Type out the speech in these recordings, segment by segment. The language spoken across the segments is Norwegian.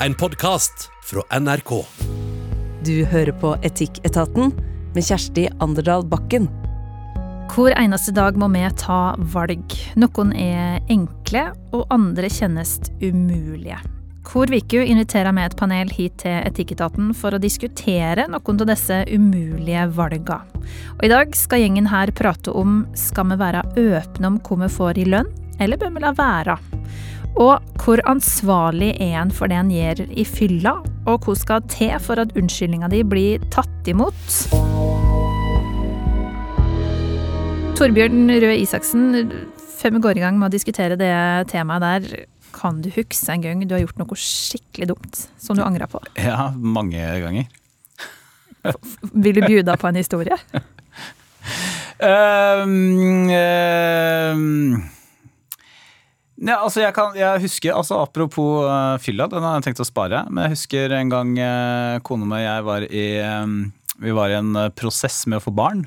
En podkast fra NRK. Du hører på Etikketaten med Kjersti Anderdal Bakken. Hvor eneste dag må vi ta valg. Noen er enkle, og andre kjennes umulige. Hvor uke inviterer vi et panel hit til Etikketaten for å diskutere noen av disse umulige valgene. Og I dag skal gjengen her prate om skal vi være åpne om hva vi får i lønn, eller bør vi la være? Og hvor ansvarlig er en for det en gjør i fylla, og hva skal til for at unnskyldninga di blir tatt imot? Torbjørn Røe Isaksen, før vi går i gang med å diskutere det temaet der, kan du huske en gang du har gjort noe skikkelig dumt som du angrer på? Ja, mange ganger. Vil du bjuda på en historie? Um, um, ja, altså jeg, kan, jeg husker, altså Apropos uh, fylla, den har jeg tenkt å spare. Men jeg husker en gang uh, kona og jeg var i, um, vi var i en uh, prosess med å få barn.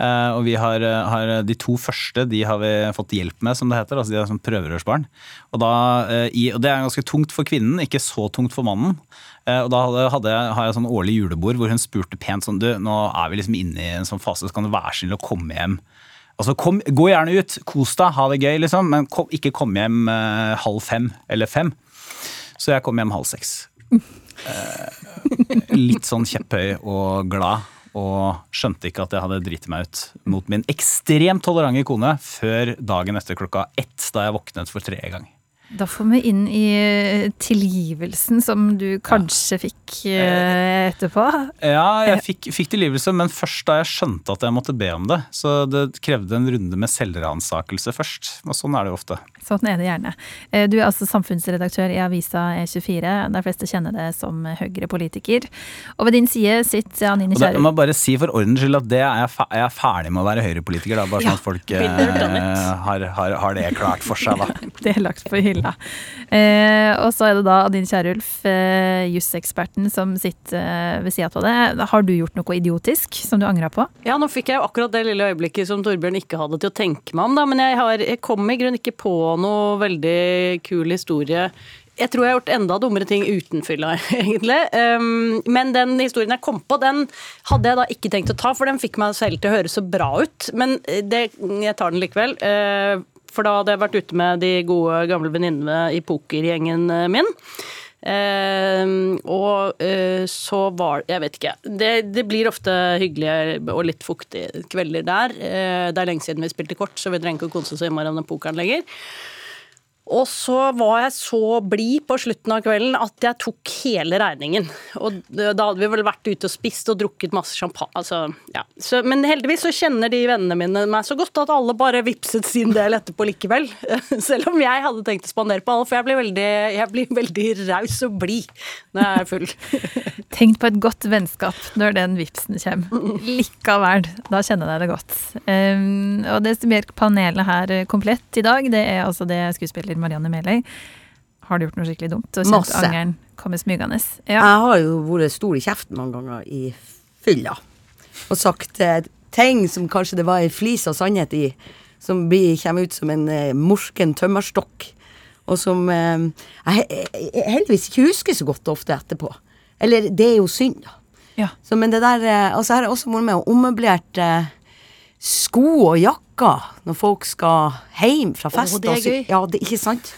Uh, og vi har, har, de to første de har vi fått hjelp med, som det heter. altså De er som prøverørsbarn. Og, da, uh, i, og det er ganske tungt for kvinnen, ikke så tungt for mannen. Uh, og da hadde, hadde har jeg sånn årlig julebord hvor hun spurte pent sånn Du, nå er vi liksom inne i en sånn fase, så kan du være snill å komme hjem. Altså, kom, Gå gjerne ut, kos deg, ha det gøy, liksom, men kom, ikke kom hjem halv fem eller fem. Så jeg kom hjem halv seks. litt sånn kjepphøy og glad og skjønte ikke at jeg hadde driti meg ut mot min ekstremt tolerante kone før dagen etter klokka ett, da jeg våknet for tredje gang. Da får vi inn i tilgivelsen som du kanskje ja. fikk eh, etterpå. Ja, jeg fikk, fikk, tilgivelse, men først da jeg skjønte at jeg måtte be om det. Så det krevde en runde med selvransakelse først. Og sånn er det jo ofte. Sånn er det gjerne. Eh, du er altså samfunnsredaktør i avisa E24. De fleste kjenner det som Høyre-politiker. Og ved din side sitter Anine Kjærulf. Jeg må bare si for ordens skyld at det er jeg, er ferdig med å være Høyre-politiker. Bare sånn ja, at folk eh, har, har, har, det klart for seg, da. det er lagt på hylla hylla. Eh, og så er det da din kjære Ulf, eh, juseksperten, som sitter eh, ved sida av det. Har du gjort noe idiotisk som du angrer på? Ja, nå fikk jeg jo akkurat det lille øyeblikket som Torbjørn ikke hadde til å tenke meg om, da. Men jeg, har, jeg kom i grunnen ikke på noe veldig kul historie jeg tror jeg har gjort enda dummere ting uten fylla, egentlig. Um, men den historien jeg kom på, den hadde jeg da ikke tenkt å ta, for den fikk meg selv til å høres så bra ut. Men det, jeg tar den likevel. Uh, for da hadde jeg vært ute med de gode, gamle venninnene i pokergjengen eh, min. Eh, og eh, så var Jeg vet ikke. Det, det, blir ofte hyggelige og litt fuktige kvelder der. Eh, det er lenge siden vi spilte kort, så vi trenger ikke å konse så innmari om den pokeren lenger. Og så var jeg så blid på slutten av kvelden at jeg tok hele regningen. Og da hadde vi vel vært ute og spist og drukket masse champagne. Altså, ja. så, men heldigvis så kjenner de vennene mine meg så godt at alle bare vipset sin del etterpå likevel. Selv om jeg hadde tenkt å spandere på alle, for jeg blir veldig, veldig raus og blid når jeg er full. Tenk på et godt vennskap når den vipsen kommer. Likevel. Da kjenner jeg det godt. Um, og det gjør panelet her komplett i dag, det er altså det skuespiller Marianne Meløy. Har du gjort noe skikkelig dumt og kjent angeren komme smygende? Ja. Jeg har jo vært stor i kjeften mange ganger i fylla og sagt eh, ting som kanskje det var ei flis av sannhet i, som blir, kommer ut som en eh, morsken tømmerstokk, og som eh, jeg, jeg, heldigvis ikke husker så godt ofte etterpå. Eller det er jo synd, da. Ja. Så, men det der eh, her har jeg også vært med og ommøblert eh, sko og jakker når folk skal hjem fra fest. Oh, det er gøy. Ja, det, ikke sant?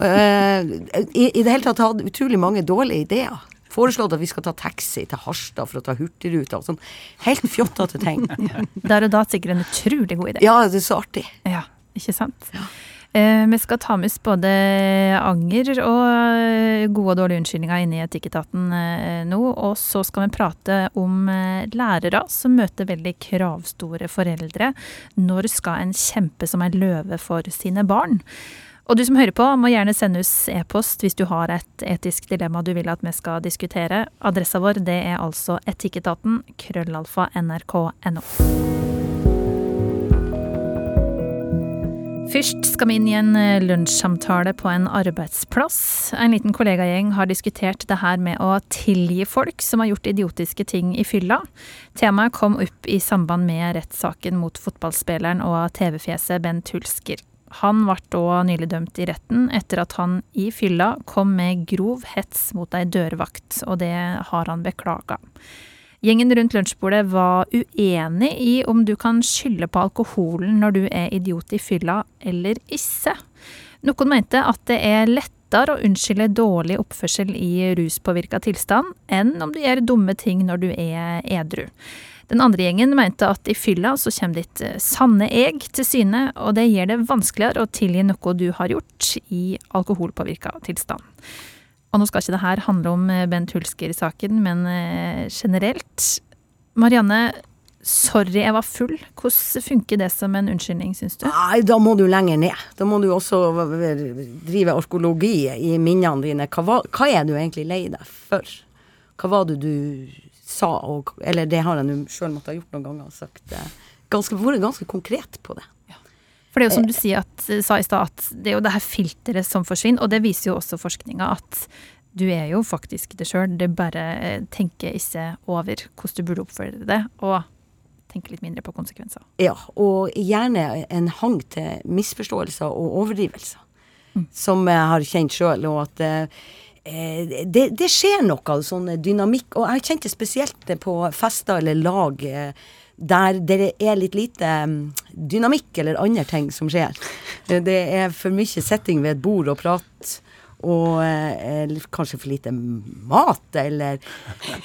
uh, i, I det hele tatt hatt utrolig mange dårlige ideer. Foreslått at vi skal ta taxi til Harstad for å ta Hurtigruta og sånn. Helt fjottete ting. Der og da sikkert en utrolig god idé. Ja, det er så artig. Ja, ikke sant? Ja. Eh, vi skal ta med oss både anger og eh, gode og dårlige unnskyldninger inn i Etikketaten eh, nå. Og så skal vi prate om lærere som møter veldig kravstore foreldre. Når skal en kjempe som en løve for sine barn? Og du som hører på, må gjerne sende oss e-post hvis du har et etisk dilemma du vil at vi skal diskutere. Adressa vår det er altså etikketaten krøllalfa nrk.no. Først skal vi inn i en eh, lunsjsamtale på en arbeidsplass. En liten kollegagjeng har diskutert det her med å tilgi folk som har gjort idiotiske ting i fylla. Temaet kom opp i samband med rettssaken mot fotballspilleren og TV-fjeset Bent Hulsker. Han ble da nylig dømt i retten etter at han i fylla kom med grov hets mot ei dørvakt, og det har han beklaga. Gjengen rundt lunsjbordet var uenig i om du kan skylde på alkoholen når du er idiot i fylla eller isse. Noen mente at det er lettere å unnskylde dårlig oppførsel i ruspåvirka tilstand enn om du gjør dumme ting når du er edru. Den andre gjengen mente at i fylla så kommer ditt eh, sanne eg til syne, og det gjør det vanskeligere å tilgi noe du har gjort i alkoholpåvirka tilstand. Og nå skal ikke det her handle om eh, Bent Hulsker-saken, men eh, generelt. Marianne, sorry jeg var full. Hvordan funker det som en unnskyldning, syns du? Nei, da må du lenger ned. Da må du også drive arkeologi i minnene dine. Hva, hva er du egentlig lei deg for? Hva var det du sa, og, eller det har jeg nå sjøl måttet ha gjort noen ganger, og sagt eh, ganske, vært ganske konkret på det. For det er jo som du sier at, sa i stad, at det er jo det her filteret som forsvinner, og det viser jo også forskninga at du er jo faktisk det sjøl. Det bare eh, tenker ikke over hvordan du burde oppføre det, og tenke litt mindre på konsekvenser. Ja, og gjerne en hang til misforståelser og overdrivelser, mm. som jeg har kjent sjøl, og at eh, Eh, det, det, skjer noe sånn dynamikk, og jeg kjente spesielt på fester eller lag eh, der det er litt lite mm, dynamikk eller andre ting som skjer. Eh, det er for mye setting ved et bord og prat. Og eh, kanskje for lite mat, eller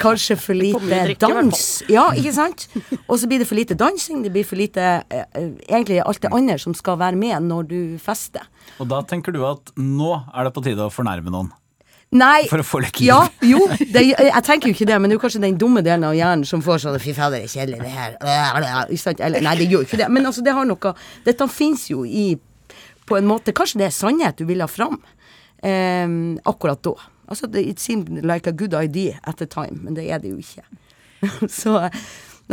kanskje for lite dans. Ja, ikke sant? Og så blir det for lite dansing, det blir for lite eh, Egentlig alt det andre som skal være med når du fester. Og da tenker du at nå er det på tide å fornærme noen? Nei, for å få litt liv. Ja, jo, det, jeg tenker jo ikke det, men det er jo kanskje den dumme delen av hjernen som får sånn Fy fader, det er kjedelig, det her. Eller, nei, det gjør jo ikke det. Men altså, det har noe Dette fins jo i På en måte Kanskje det er sannhet du vil ha fram eh, akkurat da. Altså, it seemed like a good idea at the time, men det er det jo ikke. Så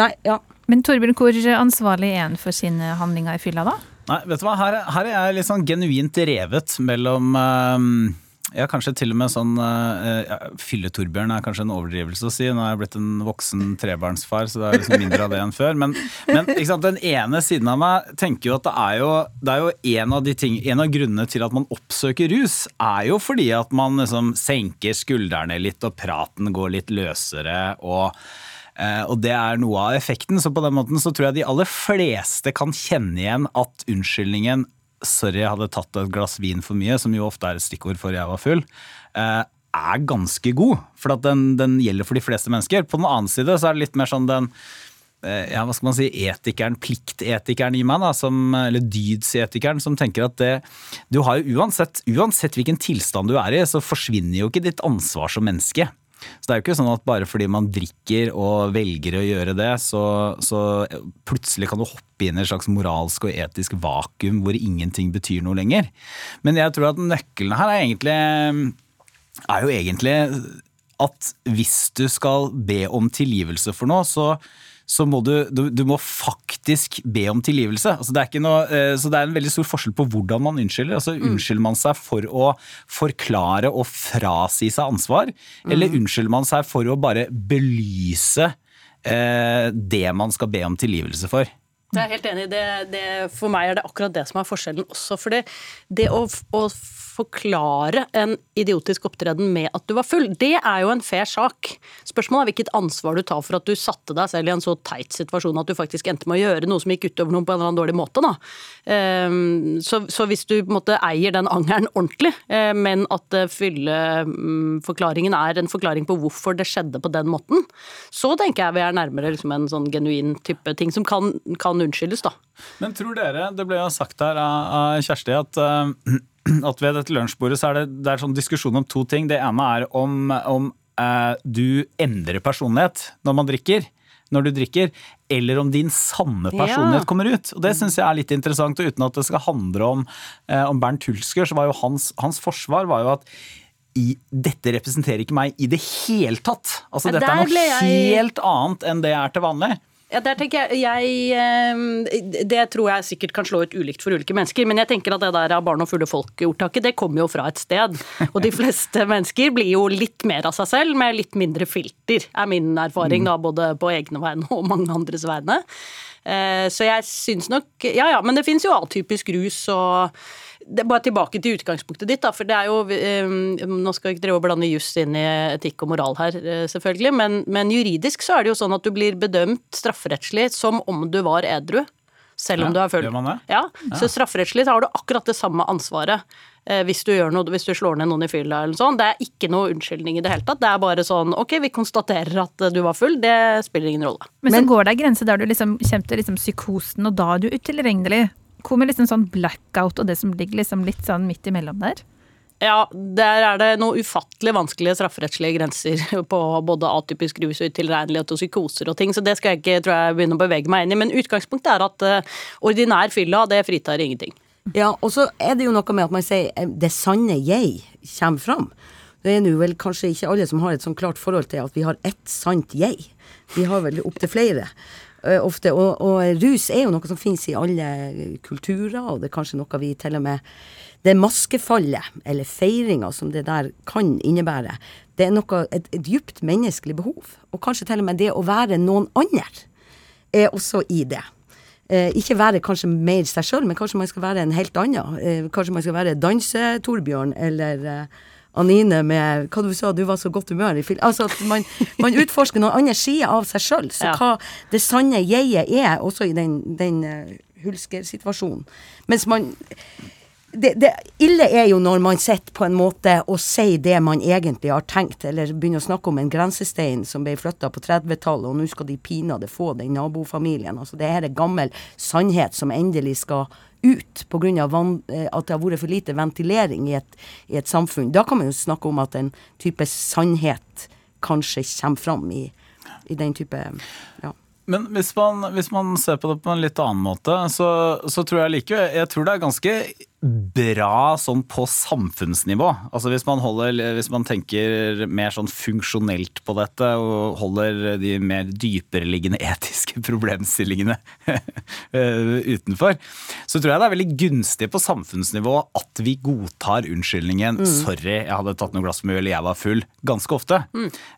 Nei, ja. Men Torbjørn, hvor ansvarlig er han for sine handlinger i fylla, da? Nei, vet du hva, her, her er jeg litt sånn genuint revet mellom um ja, kanskje til og med sånn uh, ja, Fylle-Torbjørn er kanskje en overdrivelse å si. Nå er jeg blitt en voksen trebarnsfar, så det er liksom mindre av det enn før. Men, men sant, den ene siden av meg tenker jo at det er jo, det er jo en, av de ting, en av grunnene til at man oppsøker rus, er jo fordi at man liksom senker skuldrene litt, og praten går litt løsere. og eh, og det er noe av effekten. Så på den måten så tror jeg de aller fleste kan kjenne igjen at unnskyldningen sorry, jeg hadde tatt et glass vin for mye, som jo ofte er et stikkord for jeg var full, eh, er ganske god. For den, den, gjelder for de fleste mennesker. På den annen side så er det litt mer sånn den eh, ja, hva skal man si, etikeren, pliktetikeren i meg, da, som, eller dydsetikeren, som tenker at det Du har jo uansett, uansett hvilken tilstand du er i, så forsvinner jo ikke ditt ansvar som menneske. Så det er jo ikke sånn at bare fordi man drikker og velger å gjøre det, så, så plutselig kan du hoppe inn i et slags moralsk og etisk vakuum hvor ingenting betyr noe lenger. Men jeg tror at nøkkelen her er egentlig er jo egentlig at hvis du skal be om tilgivelse for noe, så så må du, du, du, må faktisk be om tilgivelse. Altså det noe, eh, så det er en veldig stor forskjell på hvordan man unnskylder. Altså mm. Unnskylder man seg for å forklare og frasi seg ansvar, mm. eller unnskylder man seg for å bare belyse eh, det man skal be om tilgivelse for? Jeg er helt enig. Det, det, for meg er det akkurat det som er forskjellen også. For det, det å, å forklare en idiotisk opptreden med at du var full, det er jo en fair sak. Spørsmålet er hvilket ansvar du tar for at du satte deg selv i en så teit situasjon at du faktisk endte med å gjøre noe som gikk utover noen på en eller annen dårlig måte. Da. Ehm, så, så hvis du på en måte eier den angeren ordentlig, eh, men at fylleforklaringen er en forklaring på hvorfor det skjedde på den måten, så tenker jeg vi er nærmere liksom en sånn genuin type ting som kan, kan unnskyldes, da. Men tror dere, det ble jo sagt her av Kjersti, at uh, at ved dette lunsjbordet så er det, det er sånn diskusjon om to ting. Det ene er om, om eh, du endrer personlighet når man drikker. Når du drikker, eller om din sanne personlighet ja. kommer ut. Og Det syns jeg er litt interessant. og Uten at det skal handle om, eh, om Bernt Hulsker, så var jo hans, hans forsvar var jo at i, dette representerer ikke meg i det hele tatt. Altså, dette er noe jeg... helt annet enn det jeg er til vanlig. Ja, der tenker jeg, jeg eh, Det tror jeg sikkert kan slå ut ulikt for ulike mennesker, men jeg tenker at det der av barn og fulle folk-ordtaket, det kommer jo fra et sted. Og de fleste mennesker blir jo litt mer av seg selv, med litt mindre filter, er min erfaring da, både på egne vegne og mange andres vegne. Eh, Så jeg syns nok Ja ja, men det fins jo atypisk rus og bare tilbake til utgangspunktet ditt, da, for det er jo eh, Nå skal vi ikke drive og blande juss inn i etikk og moral her, eh, selvfølgelig, men, men juridisk så er det jo sånn at du blir bedømt strafferettslig som om du var edru. Selv om Ja, du er full. gjør man det? Ja, Så strafferettslig så har du akkurat det samme ansvaret. eh, Hvis du, gjør noe, hvis du slår ned noen i fylla eller noe sånt. Det er ikke noe unnskyldning i det hele tatt. Det er bare sånn ok, vi konstaterer at du var full, det spiller ingen rolle. Men, Men- så går det ei grense der du liksom kommer til liksom psykosen, og da er du utilregnelig. Hvor med liksom sånn blackout og det som ligger liksom litt sånn midt imellom der? Ja, der er det noen ufattelig vanskelige strafferettslige grenser på både atypisk rus og utilregnelighet og psykoser og ting, så det skal jeg ikke tror jeg, begynne å bevege meg inn i. Men utgangspunktet er at uh, ordinær fylla, det fritar ingenting. Ja, og så er det jo noe med at man sier eh, det sanne jeg kommer fram. Det er nå vel kanskje ikke alle som har et sånn klart forhold til at vi har ett sant jeg. Vi har vel opptil flere. Eh, ofte, og, og rus er jo noe som finnes i alle kulturer, og det er kanskje noe vi til og med Det maskefallet, eller feiringa som det der kan innebære, det er noe, et, et djupt menneskelig behov. Og kanskje til og med det å være noen andre er også i det. Eh, ikke være kanskje mer seg sjøl, men kanskje man skal være en helt annen. Eh, kanskje man skal være danse-Torbjørn eller eh, Anine med Hva du sa, du var så godt humør i film. Altså at man, man utforsker noen andre sider av seg sjøl. Så Ja. hva det sanne jeget er, også i den, den uh, hulskersituasjonen. Mens man det, det ille er jo når man sitter på en måte og sier det man egentlig har tenkt, eller begynner å snakke om en grensestein som ble flytta på 30-tallet, og nå skal de pinadø få den nabofamilien. Altså det her er gammel sannhet som endelig skal ut pga. at det har vært for lite ventilering i et, i et samfunn. Da kan man jo snakke om at en type sannhet kanskje kommer fram i, i den type ja. Men hvis man, hvis man ser på det på en litt annen måte, så, så tror jeg likevel Jeg tror det er ganske bra sånn på samfunnsnivå. Altså hvis man, holder, hvis man tenker mer sånn funksjonelt på dette og holder de mer dypereliggende etiske problemstillingene eh, utenfor, så tror jeg det er veldig gunstig på samfunnsnivå at vi godtar unnskyldningen 'sorry, jeg hadde tatt noe glass med øl, jeg var full', ganske ofte.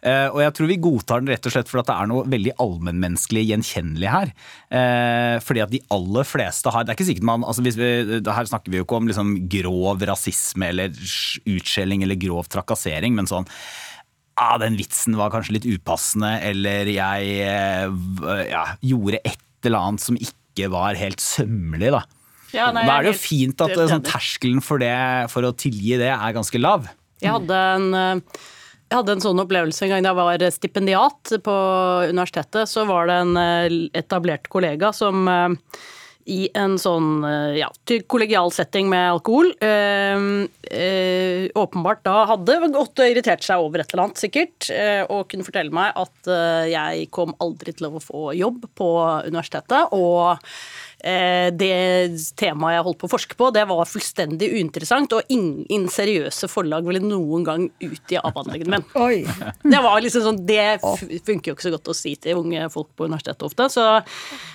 Eh, og jeg tror vi godtar den rett og slett fordi det er noe veldig allmennmenneskelig gjenkjennelig her. Uh, fordi at de aller fleste har Det er ikke sikkert man altså vi, Her snakker vi jo ikke om liksom grov rasisme eller utskjelling eller grov trakassering, men sånn ah, den vitsen var kanskje litt upassende, eller jeg eh, ja, gjorde et eller annet som ikke var helt sømmelig, da. Ja, nei, da er det jo fint at eh, sånn, terskelen for, det, for å tilgi det er ganske lav. Jeg hadde en eh, jeg hadde en sånn opplevelse en gang da jeg var stipendiat på universitetet. Så var det en etablert kollega som i en sånn eh, ja, kollegial setting med alkohol Øh, øh, åpenbart da hadde gått og irritert seg over et eller annet, sikkert, Øh, og kunne fortelle meg at jeg kom aldri til å få jobb på universitetet. og det temaet jeg holdt på å forske på, det var fullstendig uinteressant, og ingen seriøse forlag ville noen gang utgi avhandlingen min. Oi. Det var liksom sånn, det funker jo ikke så godt å si til unge folk på universitetet ofte. Så,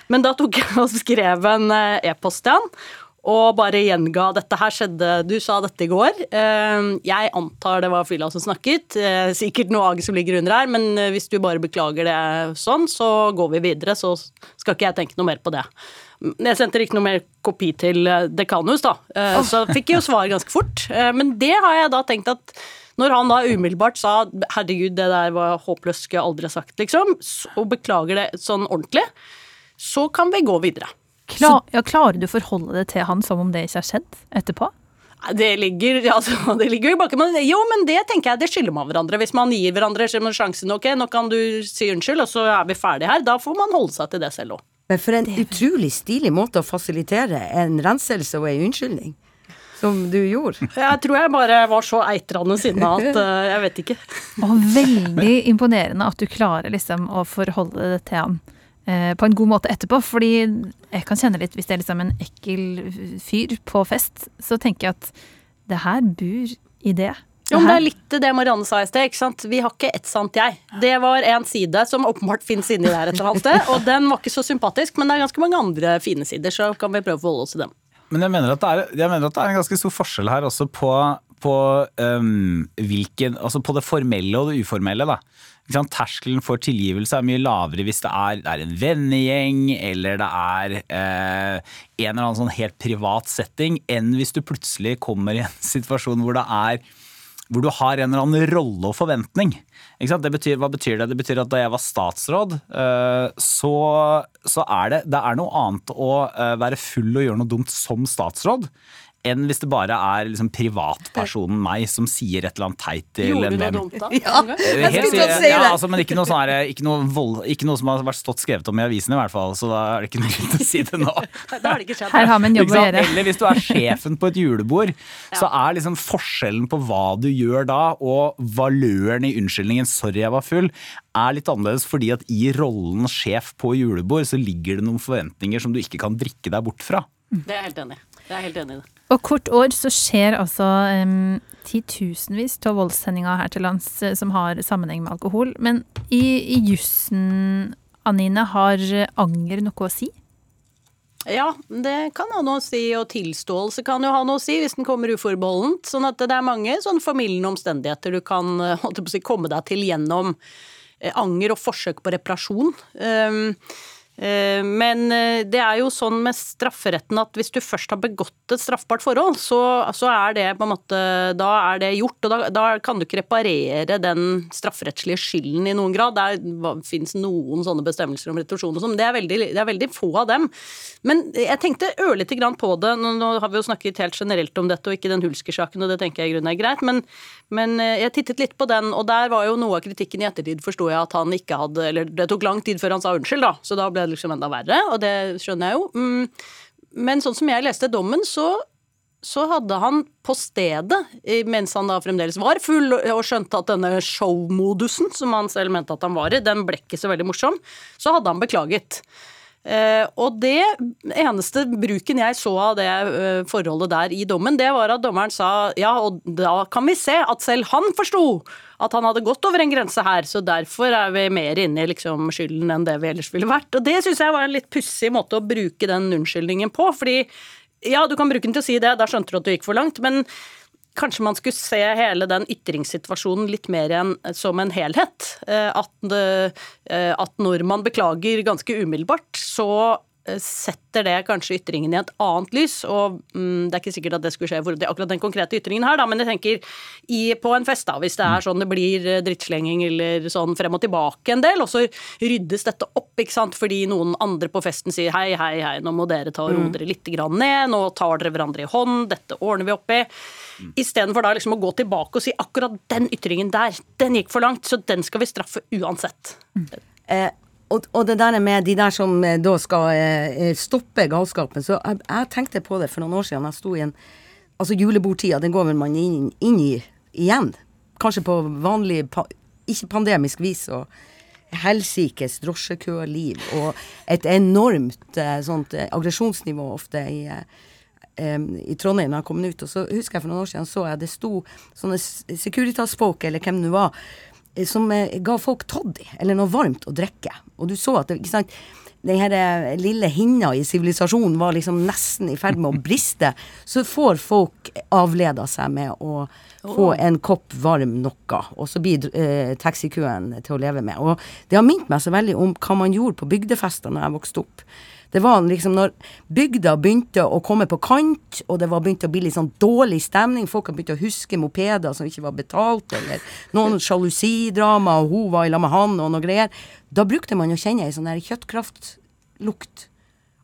men da tok jeg og skrev en eh, e-post til han. Og bare gjenga dette her skjedde, du sa dette i går. Eh, Jeg antar det var fylla som snakket. Eh, Sikkert noe age som ligger under her, men eh, hvis du bare beklager det sånn, så går vi videre. Så skal ikke jeg tenke noe mer på det. Jeg sendte ikke noe mer kopi til eh, dekanus, da. Eh, Så fikk jeg jo svar ganske fort. Eh, Men det har jeg da tenkt at når han da umiddelbart sa 'herregud, det der var håpløst, skulle jeg aldri ha sagt', liksom, og beklager det sånn ordentlig, så kan vi gå videre. Klar, ja, klarer du å forholde det til han som om det ikke har skjedd etterpå? Det ligger, altså, det ligger jo i bakken, men jo, men det tenker jeg det skylder man hverandre. Hvis man gir hverandre sjansen, ok, nå kan du si unnskyld, og så er vi ferdige her. Da får man holde seg til det selv òg. Men for en utrolig stilig måte å fasilitere en renselse og en unnskyldning. Som du gjorde. Jeg tror jeg bare var så eitrende sinna at uh, jeg vet ikke. Og veldig imponerende at du klarer liksom å forholde det til han uh, på en god måte etterpå. Fordi jeg kan kjenne litt, hvis det er liksom en ekkel fyr på fest, så tenker jeg at det her bor i det. Jo, men det er litt det Marianne sa i sted. ikke sant? Vi har ikke ett sant jeg. Det var en side som åpenbart finnes inni der et eller annet sted, og den var ikke så sympatisk, men det er ganske mange andre fine sider, så kan vi prøve å forholde oss til dem. Men jeg mener, at det er, jeg mener at det er en ganske stor forskjell her også på, på, um, hvilken, altså på det formelle og det uformelle. da. Terskelen for tilgivelse er mye lavere hvis det er, det er en vennegjeng eller det er eh, en eller annen sånn helt privat setting, enn hvis du plutselig kommer i en situasjon hvor det er hvor du har en eller annen rolle og forventning. Betyr, hva betyr det? Det betyr at da jeg var statsråd, eh, så, så er det, det er noe annet å eh, være full og gjøre noe dumt som statsråd enn hvis det bare er liksom privatpersonen meg som sier et eller annet teit til Gjorde en du noe dumt da? Ja, jeg Helt skulle til å sikkert- si ja, altså, men ikke noe, sånn her, ikke, noe vold, ikke noe som har vært stått skrevet om i avisen, i hvert fall. Så da er det ikke noe grunn til å si det nå. Da har det ikke skjedd. Her har vi en jobb å gjøre. Eller hvis du er sjefen på et julebord, så er liksom forskjellen på hva du gjør da, og valøren i unnskyldningen 'sorry, jeg var full', er litt annerledes fordi at i rollen sjef på julebord, så ligger det noen forventninger som du ikke kan drikke deg bort fra. Det er jeg helt enig i. Jeg er helt enig i det. Og kort år så skjer altså um, titusenvis av voldshendinger her til lands eh, som har sammenheng med alkohol. Men i, i jussen, Anine, har anger noe å si? Ja, det kan ha noe å si, og tilståelse kan jo ha noe å si hvis den kommer uforbeholdent. Sånn at det er mange sånn formildende omstendigheter du kan eh, si, komme deg til gjennom eh, anger og forsøk på reparasjon. Um, men eh, det er jo sånn med strafferetten at hvis du først har begått et straffbart forhold, så, så er det på en måte Da er det gjort, og da, da kan du ikke reparere den strafferettslige skylden i noen grad. Det fins noen sånne bestemmelser om retorsjon og sånn, men det er, veldig, det er veldig få av dem. Men jeg tenkte ørlite grann på det. Nå, nå har vi jo snakket helt generelt om dette, og ikke den Hulsker-saken, og det tenker jeg i grunnen er greit. Men, men eh, jeg tittet litt på den, og der var jo noe av kritikken i ettertid, forsto jeg, at han ikke hadde Eller det tok lang tid før han sa unnskyld, da, så da ble det liksom enda verre, og det skjønner jeg jo. Mm, Men sånn som jeg leste dommen, så så hadde han på stedet, mens han da fremdeles var full og skjønte at denne showmodusen, som han selv mente at han var i, den ble ikke så veldig morsom, så hadde han beklaget. Eh, og det eneste bruken jeg så av det eh, forholdet der i dommen, det var at dommeren sa ja, og da kan vi se at selv han forsto at han hadde gått over en grense her, så derfor er vi mer inne i liksom skylden enn det vi ellers ville vært. Og det syns jeg var en litt pussig måte å bruke den unnskyldningen på, fordi ja, du kan bruke den til å si det, da skjønte du at du gikk for langt, men kanskje man skulle se hele den ytringssituasjonen litt mer en, som en helhet. Eh, At, eh, at når man beklager ganske umiddelbart, så eh, setter det kanskje ytringen i et annet lys. Og mm, det er ikke sikkert at det skulle skje for akkurat den konkrete ytringen her, da, men jeg tenker i, på en fest, da, hvis det er sånn det blir eh, drittslenging eller sånn frem og tilbake en del, og så ryddes dette opp, ikke sant, fordi noen andre på festen sier hei, hei, hei, nå må dere ta og roe dere litt grann ned, nå tar dere hverandre i hånd, dette ordner vi opp i. Istedenfor da liksom å gå tilbake og si akkurat den ytringen der, den gikk for langt, så den skal vi straffe uansett. Eh, og, og det der med de der som eh, da skal eh, stoppe galskapen Så jeg, jeg tenkte på det for noen år siden. Jeg sto i en Altså julebordtida, den går vel man inn, inn i igjen. Kanskje på vanlig, pa, ikke pandemisk vis. og Helsikes drosjekøliv og et enormt eh, sånt eh, aggresjonsnivå ofte i eh, i Trondheim da jeg kom ut. Og så husker jeg for noen år siden så jeg det sto sånne Securitas-folk, eller hvem det var, eh, som eh, ga folk toddy, eller noe varmt å drikke. Og du så at det, ikke sant, den her eh, lille hinna i sivilisasjonen var liksom nesten i ferd med å briste. Så får folk avleda seg med å få en kopp varm noe, og så blir eh, taxikøen til å leve med. Og det har minnet meg så veldig om hva man gjorde på bygdefester når jeg vokste opp. Det var liksom når bygda begynte å komme på kant, og det var begynt å bli litt sånn dårlig stemning, folk har begynt å huske mopeder som ikke var betalt, eller noen sjalusidrama, og hun var i lag med han, og noe greier. Da brukte man å kjenne ei sånn der kjøttkraftlukt.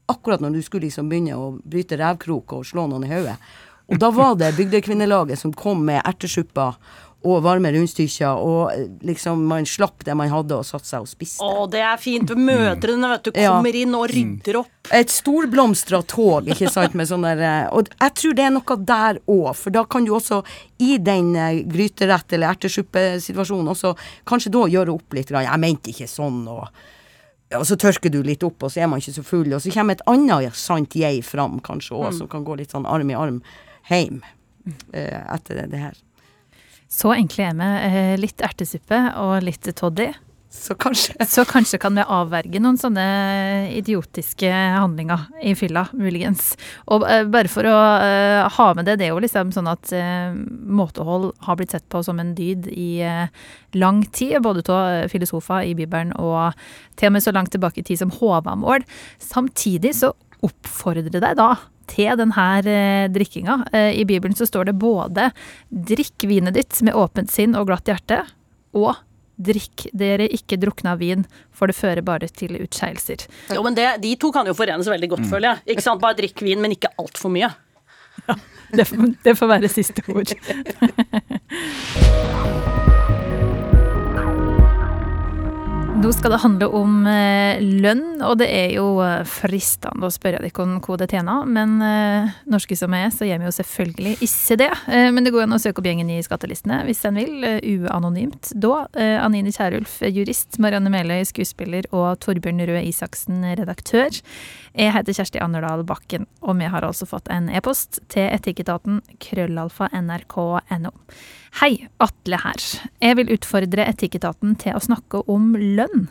Akkurat når du skulle liksom begynne å bryte revkrok og slå noen i hodet. Og da var det bygdekvinnelaget som kom med ertesupper og varme rundstykker, og eh, liksom man slapp det man hadde og satte seg og spiste. Å, det er fint. Mødrene vet du, Ja. kommer inn og rydder opp. Et storblomstra tog, ikke sant, med sånn der eh, Og jeg tror det er noe der òg, for da kan du også i den eh, gryterett- eller ertesuppesituasjonen også kanskje da gjøre opp litt. grann. Jeg mente ikke sånn, og og så tørker du litt opp, og så er man ikke så full, og så kommer et annet sant jeg fram, kanskje òg, som kan gå litt sånn arm i arm eh, etter det her. Så enkle er vi. Eh, Litt ertesuppe og litt toddy. Så kanskje Så kanskje kan vi avverge noen sånne idiotiske handlinger i fylla, muligens. Og eh, bare for å eh, ha med det, det er jo liksom sånn at eh, måtehold har blitt sett på som en dyd i lang tid, både av filosofer i Bibelen og til og med så langt tilbake i tid som Håvamål. Samtidig så oppfordrer det deg da til denne eh, drikkinga. Eh, I Bibelen så står det både 'drikk vinet ditt med åpent sinn og glatt hjerte', og Drikk dere ikke drukna av vin, for det fører bare til utskeielser. Jo, men det, De to kan jo forenes veldig godt, føler jeg. Ikke sant? Bare drikk vin, men ikke altfor mye. Det, får- det får være siste ord. Nå skal det handle om eh, lønn, og det er jo eh, fristende å spørre dere om hva det tjener, men eh, norske som er, så gjør vi jo selvfølgelig ikke det. Men det går an å søke opp gjengen i skattelistene hvis en vil, uanonymt. Da Anine Kierulf, jurist, Marianne Meløy, skuespiller, og Torbjørn Røe Isaksen, redaktør. Jeg heter Kjersti Anderdal Bakken, og vi har altså fått en e-post til etikketaten krøllalfa nrk.no. Hei, Atle her. Jeg vil utfordre Etikketaten til å snakke om lønn.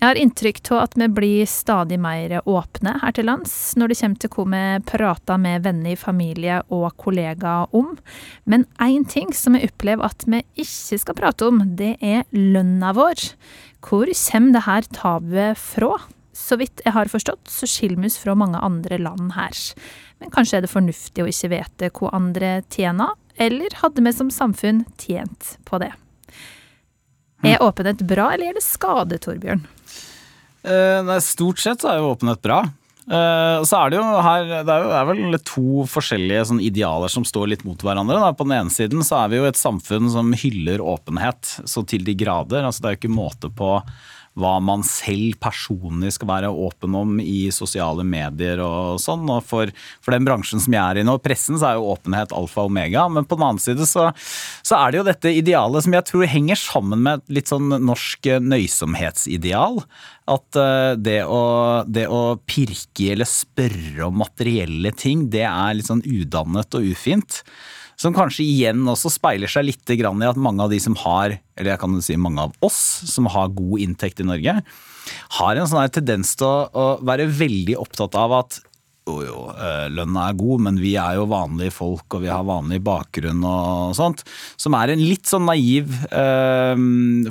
Jeg har inntrykk av at vi blir stadig mer åpne her til lands når det kommer til hva vi prater med venner, familie og kollegaer om. Men én ting som jeg opplever at vi ikke skal prate om, det er lønna vår. Hvor kommer det her tabuet fra? Så vidt jeg har forstått, så skiller vi oss fra mange andre land her. Men kanskje er det fornuftig å ikke vite hva andre tjener, eller hadde vi som samfunn tjent på det? Er åpenhet bra, eller gjør det skade, Torbjørn? Eh, nei, stort sett så er jo åpenhet bra. Eh, så er det jo her Det er, jo, er vel to forskjellige sånn idealer som står litt mot hverandre. Da. På den ene siden så er vi jo et samfunn som hyller åpenhet så til de grader. Altså, det er jo ikke måte på hva man selv personlig skal være åpen om i sosiale medier og sånn. Og for, for den bransjen som jeg er i nå, pressen, så er jo åpenhet alfa og omega. Men på den annen side så, så er det jo dette idealet som jeg tror henger sammen med et litt sånn norsk nøysomhetsideal. At eh, det å, det å pirke eller spørre om materielle ting, det er litt sånn udannet og ufint. Som kanskje igjen også speiler seg litt i at mange av de som har, eller jeg kan si mange av oss, som har god inntekt i Norge, har en sånn tendens til å, å være veldig opptatt av at jo, jo, eh, lønna er god, men vi er jo vanlige folk, og vi har vanlig bakgrunn og sånt. Som er en litt sånn naiv eh,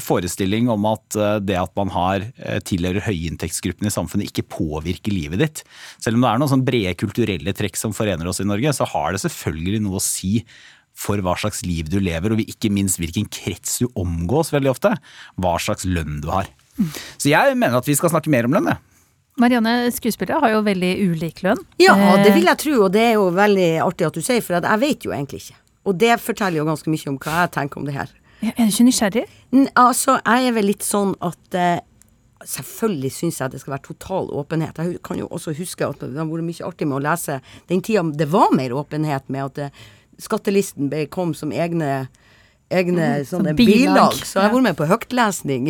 forestilling om at eh, det at man har tilhører høyinntektsgruppene i samfunnet, ikke påvirker livet ditt. Selv om det er noen sånn brede kulturelle trekk som forener oss i Norge, så har det selvfølgelig noe å si for hva slags liv du lever, og ikke minst hvilken krets du omgås veldig ofte. Hva slags lønn du har. Så jeg mener at vi skal snakke mer om lønn. Marianne, skuespillere har jo veldig ulik lønn. Ja, Eh, det vil jeg tro, og det er jo veldig artig at du sier, for jeg vet jo egentlig ikke. Og det forteller jo ganske mye om hva jeg tenker om det her. Er du ikke nysgjerrig? N- Altså, jeg er vel litt sånn at eh, Selvfølgelig syns jeg det skal være total åpenhet. Jeg kan jo også huske at det har vært mye artig med å lese den tida det var mer åpenhet med at eh, skattelisten kom som egne Egne sånne bilag. Så jeg har vært med på høytlesning.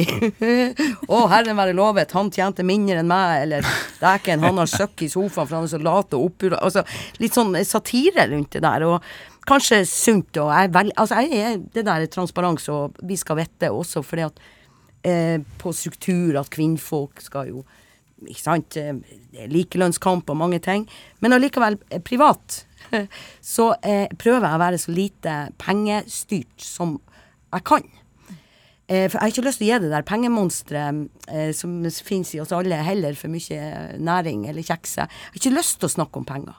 Å, Herren være lovet, han tjente mindre enn meg, eller dæken, han har søkk i sofaen for han er så lat og oppura Altså litt sånn satire rundt det der. Og kanskje sunt og jeg vel, Altså jeg er det der er transparens, og vi skal vite også fordi at eh, på struktur at kvinnfolk skal jo ikke sant, eh, likelønnskamp og mange ting. Men allikevel, eh, privat, så eh, prøver jeg å være så lite pengestyrt som jeg kan. Eh, for jeg har ikke lyst til å gi det der pengemonsteret eh, som finnes i oss alle, heller for mye næring eller kjekse. Jeg har ikke lyst til å snakke om penger.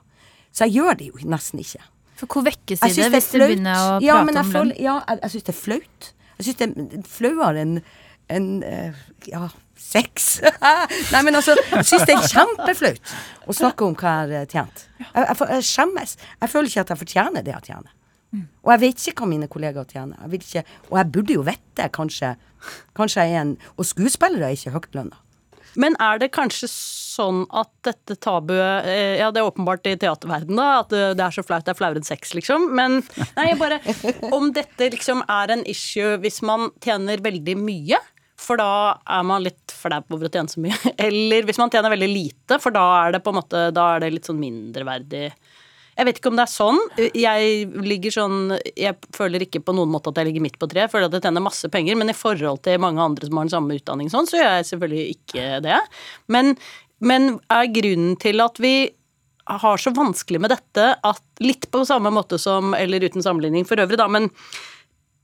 Så jeg gjør det jo nesten ikke. For hvor vekkes det det hvis du begynner å Ja, prate om lønn? Ja, jeg, jeg syns det er flaut. Jeg syns det er flauere enn en, eh, ja, sex. Nei, men altså, jeg syns det er kjempeflaut å snakke om hva jeg har tjent. Jeg, jeg, jeg skjemmes. Jeg føler ikke at jeg fortjener det jeg tjener. Og jeg vet ikke hva mine kollegaer tjener. Jeg ikke, og jeg burde jo vite, kanskje. Kanskje jeg er en Og skuespillere er ikke høyt lønna. Men er det kanskje sånn at dette tabuet eh, Ja, det er åpenbart i teaterverdenen, da, at det det er så flaut det er flauere enn sex, liksom. Men nei, jeg bare Om dette liksom er en issue hvis man tjener veldig mye, for da er man litt flau over å tjene så mye. Eller hvis man tjener veldig lite, for da er det på en måte Da er det litt sånn mindreverdig. Jeg vet ikke om det er sånn. Jeg ligger sånn Jeg føler ikke på noen måte at jeg ligger midt på treet. Jeg føler at jeg tjener masse penger, men i forhold til mange andre som har den samme utdanning sånn, så gjør jeg selvfølgelig ikke det. Men, men er grunnen til at vi har så vanskelig med dette at litt på samme måte som, eller uten sammenligning for øvrig, da, men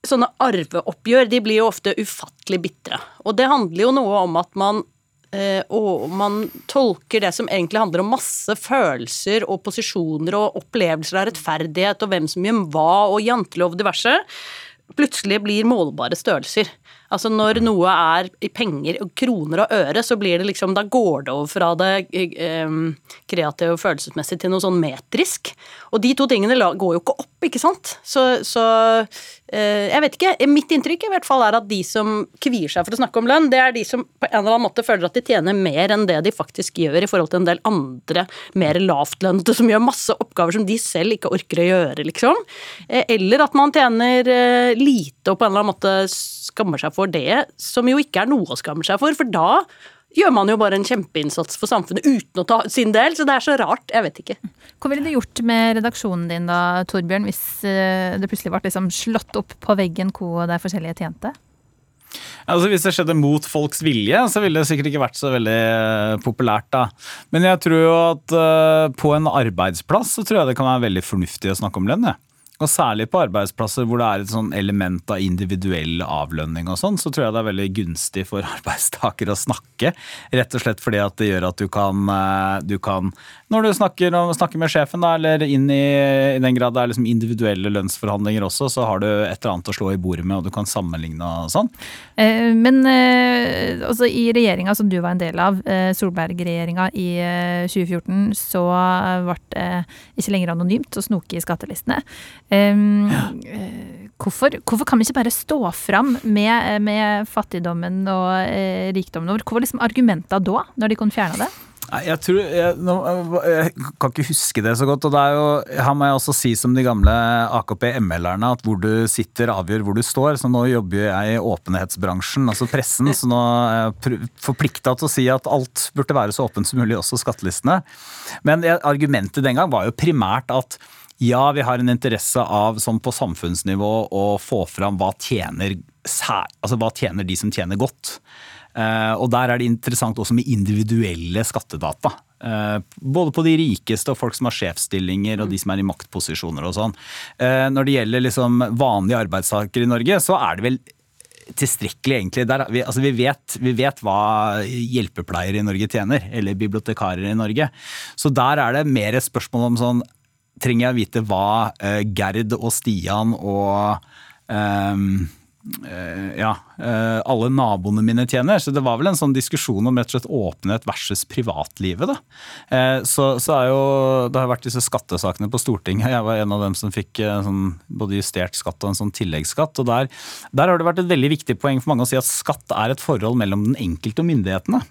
sånne arveoppgjør de blir jo ofte ufattelig bitre. Og det handler jo noe om at man eh, og man tolker det som egentlig handler om masse følelser og posisjoner og opplevelser av rettferdighet og hvem som gjør hva og jantelov diverse, plutselig blir målbare størrelser. Altså når noe er i penger, kroner og øre, så blir det liksom Da går det over fra det eh, kreative og følelsesmessige til noe sånn metrisk. Og de to tingene går jo ikke opp, ikke sant? Så, så eh, jeg vet ikke. Mitt inntrykk i hvert fall er at de som kvier seg for å snakke om lønn, det er de som på en eller annen måte føler at de tjener mer enn det de faktisk gjør i forhold til en del andre mer lavtlønnede som gjør masse oppgaver som de selv ikke orker å gjøre, liksom. Eh, eller at man tjener eh, lite og på en eller annen måte skammer seg for det, som jo ikke er noe å skamme seg for, for da gjør man jo bare en kjempeinnsats for samfunnet uten å ta sin del, så det er så rart. Jeg vet ikke. Hva ville du gjort med redaksjonen din da, Torbjørn, hvis eh, det plutselig ble liksom slått opp på veggen hvor det forskjellige tjente? Altså Hvis det skjedde mot folks vilje, så ville det sikkert ikke vært så veldig eh, populært. da. Men jeg tror jo at uh, på en arbeidsplass så tror jeg det kan være veldig fornuftig å snakke om lønn. Ja. Og særlig på arbeidsplasser hvor det er et sånn element av individuell avlønning og sånn, så tror jeg det er veldig gunstig for arbeidstaker å snakke. Rett og slett fordi at det gjør at du kan, eh, du kan når du snakker, snakker, med sjefen, da, eller inn i, i den grad det er liksom individuelle lønnsforhandlinger også, så har du et eller annet å slå i bordet med, og du kan sammenligne og sånn. Eh, men eh, altså, i regjeringa som du var en del av, Solberg-regjeringa i 2014, så ble det ikke lenger anonymt å snoke i skattelistene. Ja. Hvorfor, hvorfor, kan vi ikke bare stå fram med, med fattigdommen og rikdommen vår? Hva var liksom argumentene da, når de kunne fjerne det? Jeg, tror, jeg, jeg, kan ikke huske det så godt. og det er jo, Her må jeg også si som de gamle AKP-ML-erne at hvor du sitter avgjør hvor du står. Så nå jobber jeg i åpenhetsbransjen, altså pressen, så nå er jeg forplikta til å si at alt burde være så åpent som mulig, også skattelistene. Men argumentet den gang var jo primært at ja, vi har en interesse av, som på samfunnsnivå, å få fram hva tjener, altså, hva tjener de som tjener godt. Eh, og der er det interessant også med individuelle skattedata. Eh, både på de rikeste og folk som har sjefsstillinger og de som er i maktposisjoner og sånn. Eh, når det gjelder liksom vanlige arbeidstakere i Norge, så er det vel tilstrekkelig, egentlig. Der, vi, altså vi, vet, vi, vet, hva hjelpepleiere i Norge tjener, eller bibliotekarer i Norge. Så der er det mer et spørsmål om sånn Trenger jeg vite hva Gerd og Stian og um, Eh, ja, eh, alle naboene mine tjener. Så det var vel en sånn diskusjon om rett og slett åpenhet versus privatlivet. Da. Eh, så, så jo, Det har vært disse skattesakene på Stortinget. Jeg var en av dem som fikk sånn, både justert skatt og en sånn tilleggsskatt. og der, der har det vært et veldig viktig poeng for mange å si at skatt er et forhold mellom den enkelte og myndighetene.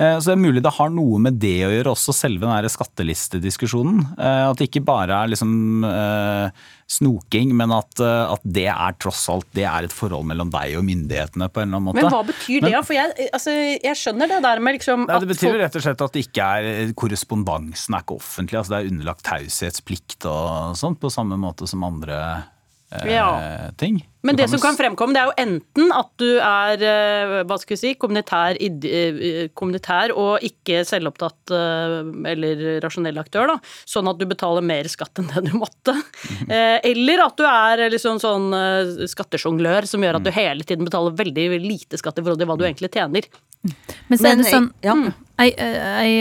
Eh, så det er mulig det har noe med det å gjøre, også selve den skattelistediskusjonen. Eh, at det ikke bare er liksom eh, snoking, men at, at, det er tross alt det er et forhold mellom deg og myndighetene på en eller annen måte. Men hva betyr det? For jeg, altså, jeg skjønner det der med liksom nei, Det betyr rett og slett at det ikke er korrespondansen er ikke offentlig. altså Det er underlagt taushetsplikt og sånt, på samme måte som andre ja. ting. Men det som kan fremkomme, det er jo enten at du er eh, hva skal vi si, kommunitær, eh, kommunitær og ikke selvopptatt eh, eller rasjonell aktør, da, sånn at du betaler mer skatt enn det du måtte. Eller at du er liksom sånn skattesjonglør som gjør at du mm. hele tiden betaler veldig lite skatt i forhold til hva du egentlig tjener. Men så er det sånn ja. Mm. Ei, ei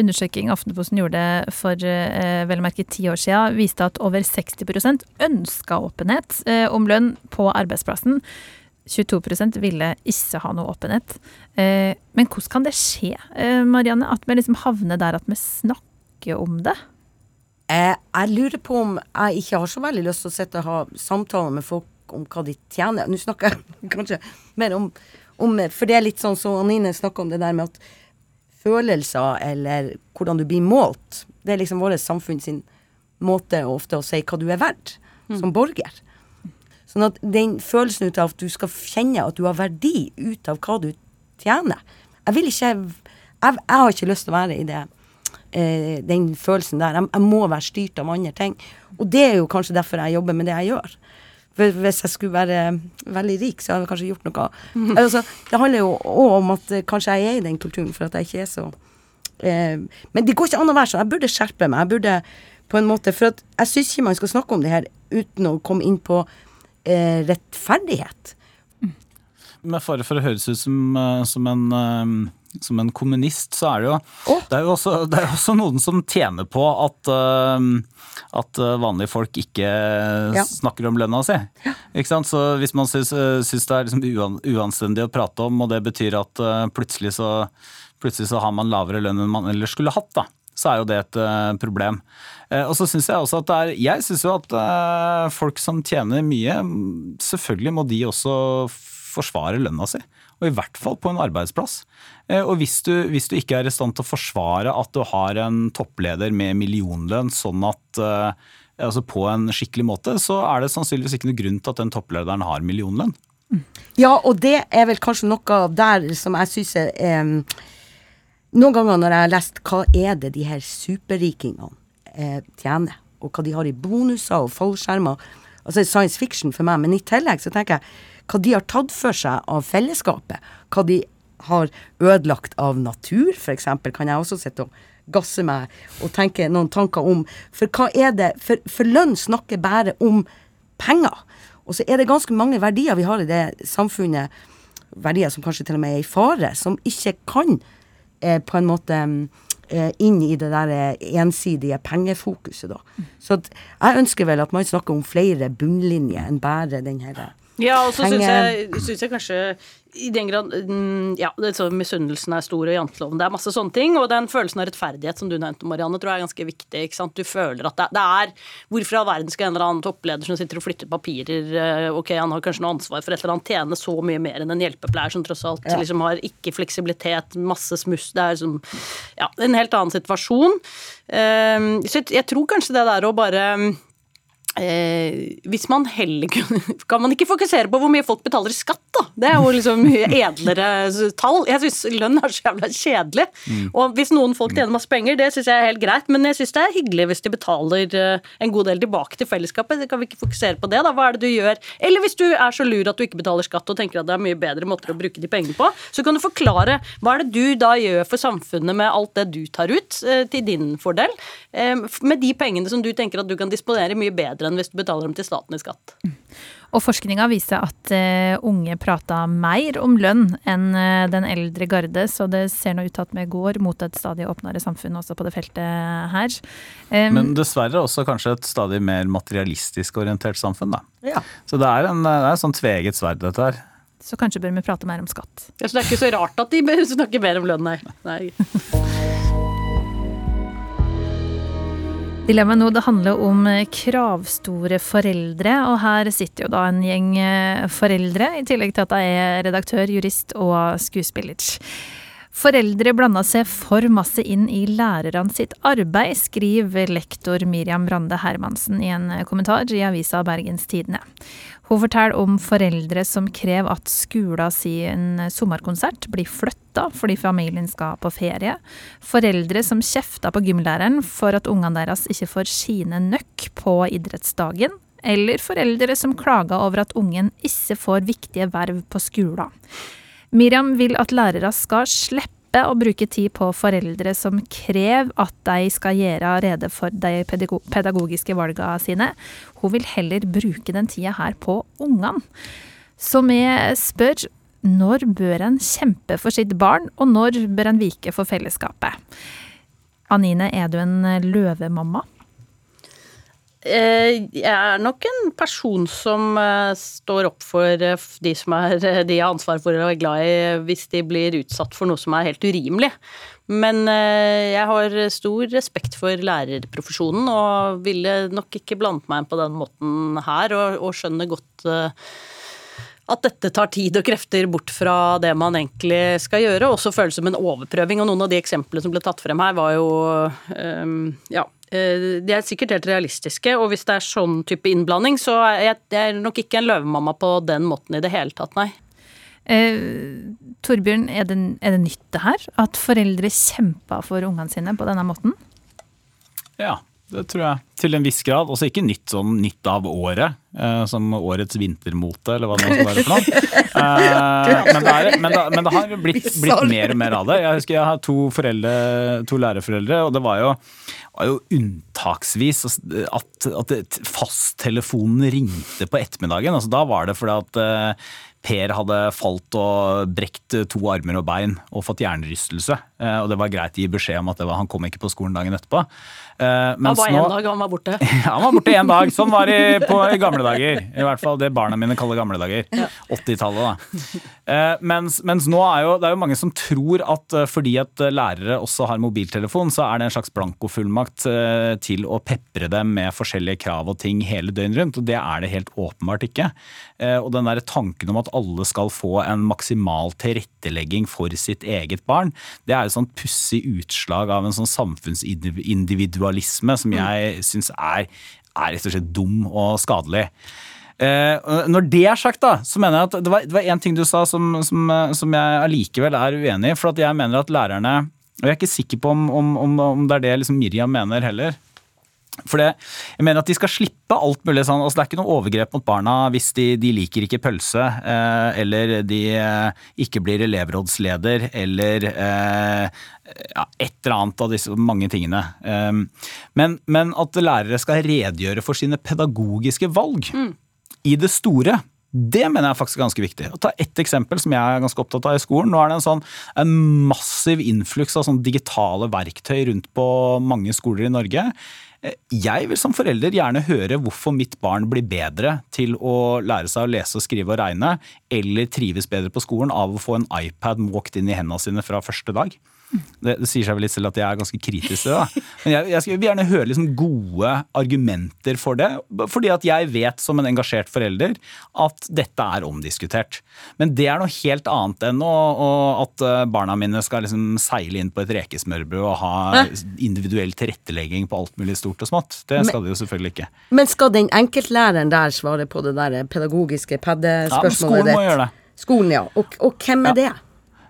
undersøking Aftenposten gjorde for vel å merke ti år siden, viste at over 60 ønska åpenhet om lønn på arbeidsplassen. 22% ville ikke ha noe åpenhet. Eh, men hvordan kan det skje, eh, Marianne, at vi liksom havner der at vi snakker om det? Jeg, jeg lurer på om jeg ikke har så veldig lyst til å sitte og ha samtaler med folk om hva de tjener. Nå snakker jeg kanskje mer om, om For det er litt sånn som så Anine snakka om det der med at følelser eller hvordan du blir målt, det er liksom vårt samfunn sin måte ofte å si hva du er verdt mm. som borger. Sånn at den følelsen ut av at du skal kjenne at du har verdi ut av hva du tjener Jeg vil ikke Jeg, jeg har ikke lyst til å være i det eh, den følelsen der. Jeg, jeg, må være styrt av andre ting. Og det er jo kanskje derfor jeg jobber med det jeg gjør. Hvis jeg skulle være veldig rik, så hadde jeg kanskje gjort noe. Altså, det handler jo òg om at eh, kanskje jeg er i den kulturen, for at jeg ikke er så eh, Men det går ikke an å være sånn. Jeg burde skjerpe meg. Jeg burde på en måte For jeg syns ikke man skal snakke om det her uten å komme inn på eh, rettferdighet. Med fare for å høres ut som, eh, som en eh, som en kommunist, så er det jo Oh. det, er jo også, det er også noen som tjener på at, uh, at eh, vanlige folk ikke Ja. snakker om lønna si. Ikke sant? Så hvis man syns, eh, syns det er liksom uanstendig å prate om, og det betyr at uh, plutselig så, plutselig så har man lavere lønn enn man ellers skulle hatt, da. Så er jo det et uh, problem. Og så syns jeg også at det er Jeg syns jo at folk som tjener mye, selvfølgelig må de også forsvare lønna si. Og i hvert fall på en arbeidsplass. Eh, Og hvis du, hvis du ikke er i stand til å forsvare at du har en toppleder med millionlønn sånn at eh, altså på en skikkelig måte, så er det sannsynligvis ikke noe grunn til at den topplederen har millionlønn. Ja, og det er vel kanskje noe der som jeg syns er em, Noen ganger når jeg har lest hva er det de her superrikingene eh, tjener, og hva de har i bonuser og fallskjermer Altså science fiction for meg, men i tillegg så tenker jeg hva de har tatt for seg av fellesskapet. Hva de har ødelagt av natur, f.eks., kan jeg også sitte og gasse meg og tenke noen tanker om. For hva er det For, for lønn snakker bare om penger. Og så er det ganske mange verdier vi har i det samfunnet, verdier som kanskje til og med er i fare, som ikke kan eh, på en måte eh, inn i det der eh, ensidige pengefokuset, da. Så at jeg ønsker vel at man snakker om flere bunnlinjer enn bare den her Ja, og så syns jeg, jeg kanskje i den grad mm, Ja, misunnelsen er stor og janteloven. Det er masse sånne ting. Og den følelsen av rettferdighet som du nevnte, Marianne, tror jeg er ganske viktig. ikke sant? Du føler at det, det er Hvorfor i all verden skal en eller annen toppleder som sitter og flytter papirer eh, Ok, han har kanskje noe ansvar for et eller annet, tjene så mye mer enn en hjelpepleier som tross alt Ja. liksom har ikke fleksibilitet, masse smuss Det er liksom Ja, en helt annen situasjon. Um, så jeg, jeg tror kanskje det der å bare Eh, hvis man heller kunne Kan man ikke fokusere på hvor mye folk betaler i skatt, da? Det er jo liksom mye edlere tall. Jeg syns lønn er så jævla kjedelig. Og hvis noen folk tjener masse penger, det syns jeg er helt greit, men jeg syns det er hyggelig hvis de betaler eh, en god del tilbake til fellesskapet. Kan vi ikke fokusere på det, da? Hva er det du gjør? Eller hvis du er så lur at du ikke betaler skatt og tenker at det er mye bedre måter å bruke de pengene på, så kan du forklare hva er det du da gjør for samfunnet med alt det du tar ut eh, til din fordel, eh, med de pengene som du tenker at du kan disponere mye bedre enn hvis du betaler dem til staten i skatt. Og forskninga viser at uh, unge prata mer om lønn enn uh, den eldre garde, så det ser nå ut til at vi går mot et stadig åpnere samfunn også på det feltet her. Um, Men dessverre også kanskje et stadig mer materialistisk orientert samfunn. da. Ja. Så det er en, det er en sånn tveget sverd, dette her. så kanskje bør vi prate mer om skatt. Ja, så det er ikke så rart at de snakker mer om lønn, nei. nei. Dilemmaet nå det handler om eh, kravstore foreldre, og her sitter jo da en gjeng eh, foreldre, i tillegg til at jeg er redaktør, jurist og skuespiller. Foreldre blanda seg for masse inn i lærerne sitt arbeid, skriver lektor Miriam Brande Hermansen i en kommentar i avisa Bergens Tidende. Hun forteller om foreldre som krever at skolen sin sommerkonsert blir flytta fordi familien skal på ferie. Foreldre som kjefter på gymlæreren for at ungene deres ikke får skine nøkk på idrettsdagen. Eller foreldre som klager over at ungen ikke får viktige verv på skolen. Miriam vil at lærere skal slippe å bruke tid på foreldre som krever at de skal gjøre rede for de pedagogiske valgene sine. Hun vil heller bruke den tida her på ungene. Så vi spør når bør en kjempe for sitt barn, og når bør en vike for fellesskapet? Anine, er du en løvemamma? Eh, Jeg er nok en person som eh, står opp for eh, de som er de jeg har ansvar for og er glad i, hvis de blir utsatt for noe som er helt urimelig. Men jeg har stor respekt for lærerprofesjonen og ville nok ikke blandet meg inn på den måten her, og, og skjønner godt at dette tar tid og krefter bort fra det man egentlig skal gjøre, og også føles som en overprøving. Og noen av de eksemplene som ble tatt frem her, var jo um, Ja. Øh, De er sikkert helt realistiske, og hvis det er sånn type innblanding, så er jeg, jeg er nok ikke en løvemamma på den måten i det hele tatt, nei. Eh, Torbjørn, er det, er det nytt det her? At foreldre kjemper for ungene sine på denne måten? Ja, det tror jeg. Til en viss grad. Også ikke nytt sånn nytt av året, eh, som årets vintermote, eller hva det skal være for noe. Eh, men, det er, men, det, men det har blitt, blitt mer og mer av det. Jeg husker jeg har to, foreldre, to lærerforeldre, og det var jo, var jo unntaksvis at, at fasttelefonen ringte på ettermiddagen. Altså, da var det fordi at eh, Per hadde falt og brekt to armer og bein og fått hjernerystelse. Eh, og det var greit å gi beskjed om at var, han kom ikke på skolen dagen etterpå. Uh, han var én dag, han var borte. han var borte én dag. Sånn var det på, i gamle dager. I hvert fall det barna mine kaller gamle dager. Ja. 80-tallet, da. Uh, mens, mens, nå er jo det er jo mange som tror at uh, fordi at lærere også har mobiltelefon, så er det en slags blankofullmakt til å pepre dem med forskjellige krav og ting hele døgnet rundt. Og det er det helt åpenbart ikke. og den der tanken om at alle skal få en maksimal tilrettelegging for sitt eget barn, det er et sånn pussig utslag av en sånn samfunnsindividualisme individualisme som mm. jeg syns er, er rett og slett dum og skadelig. Eh, når det er sagt, da, så mener jeg at det var, det var en ting du sa som, som, som jeg allikevel er uenig i. For at jeg mener at lærerne Og jeg er ikke sikker på om, om, om det er det liksom Miriam mener heller. For det, jeg mener at De skal slippe alt mulig sånn. altså Det er ikke noe overgrep mot barna hvis de, de liker ikke pølse, eh, eller de eh, ikke blir elevrådsleder, eller eh, ja, et eller annet av disse mange tingene. Eh, men, men, at lærere skal redegjøre for sine pedagogiske valg mm. i det store. Det mener jeg faktisk er ganske viktig. Å ta ett eksempel som jeg er ganske opptatt av i skolen. Nå er det en, sånn, en massiv innfluks av sånn digitale verktøy rundt på mange skoler i Norge. Jeg vil som forelder gjerne høre hvorfor mitt barn blir bedre til å lære seg å lese, og skrive og regne, eller trives bedre på skolen av å få en iPad måkt inn i hendene sine fra første dag. Det, det, sier seg vel litt selv at jeg er ganske kritisk til det. Da. Men jeg, jeg vil gjerne høre liksom gode argumenter for det. Fordi at jeg vet som en engasjert forelder at dette er omdiskutert. Men det er noe helt annet enn å, å, at eh, barna mine skal liksom seile inn på et rekesmørbrød og ha individuell tilrettelegging på alt mulig stort og smått. Det skal de jo selvfølgelig ikke. Men skal den enkeltlæreren der svare på det der pedagogiske paddespørsmålet ditt? Ja, skolen må gjøre det. Skolen, ja. Og, og hvem er ja. det?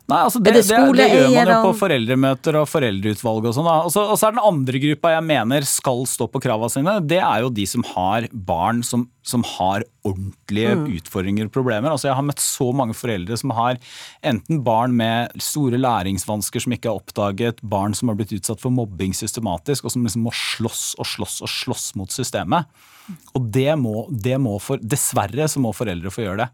Nei, altså det, det, det, gjør man jo på foreldremøter og foreldreutvalg og sånn. Og så er den andre gruppa jeg mener skal stå på krava sine, det er jo de som har barn som, som har ordentlige mm. utfordringer og problemer. Altså Jeg har møtt så mange foreldre som har enten barn med store læringsvansker som ikke er oppdaget, barn som har blitt utsatt for mobbing systematisk, og som liksom må slåss og slåss og slåss mot systemet. Og det må, det må for, dessverre så må foreldre få gjøre det.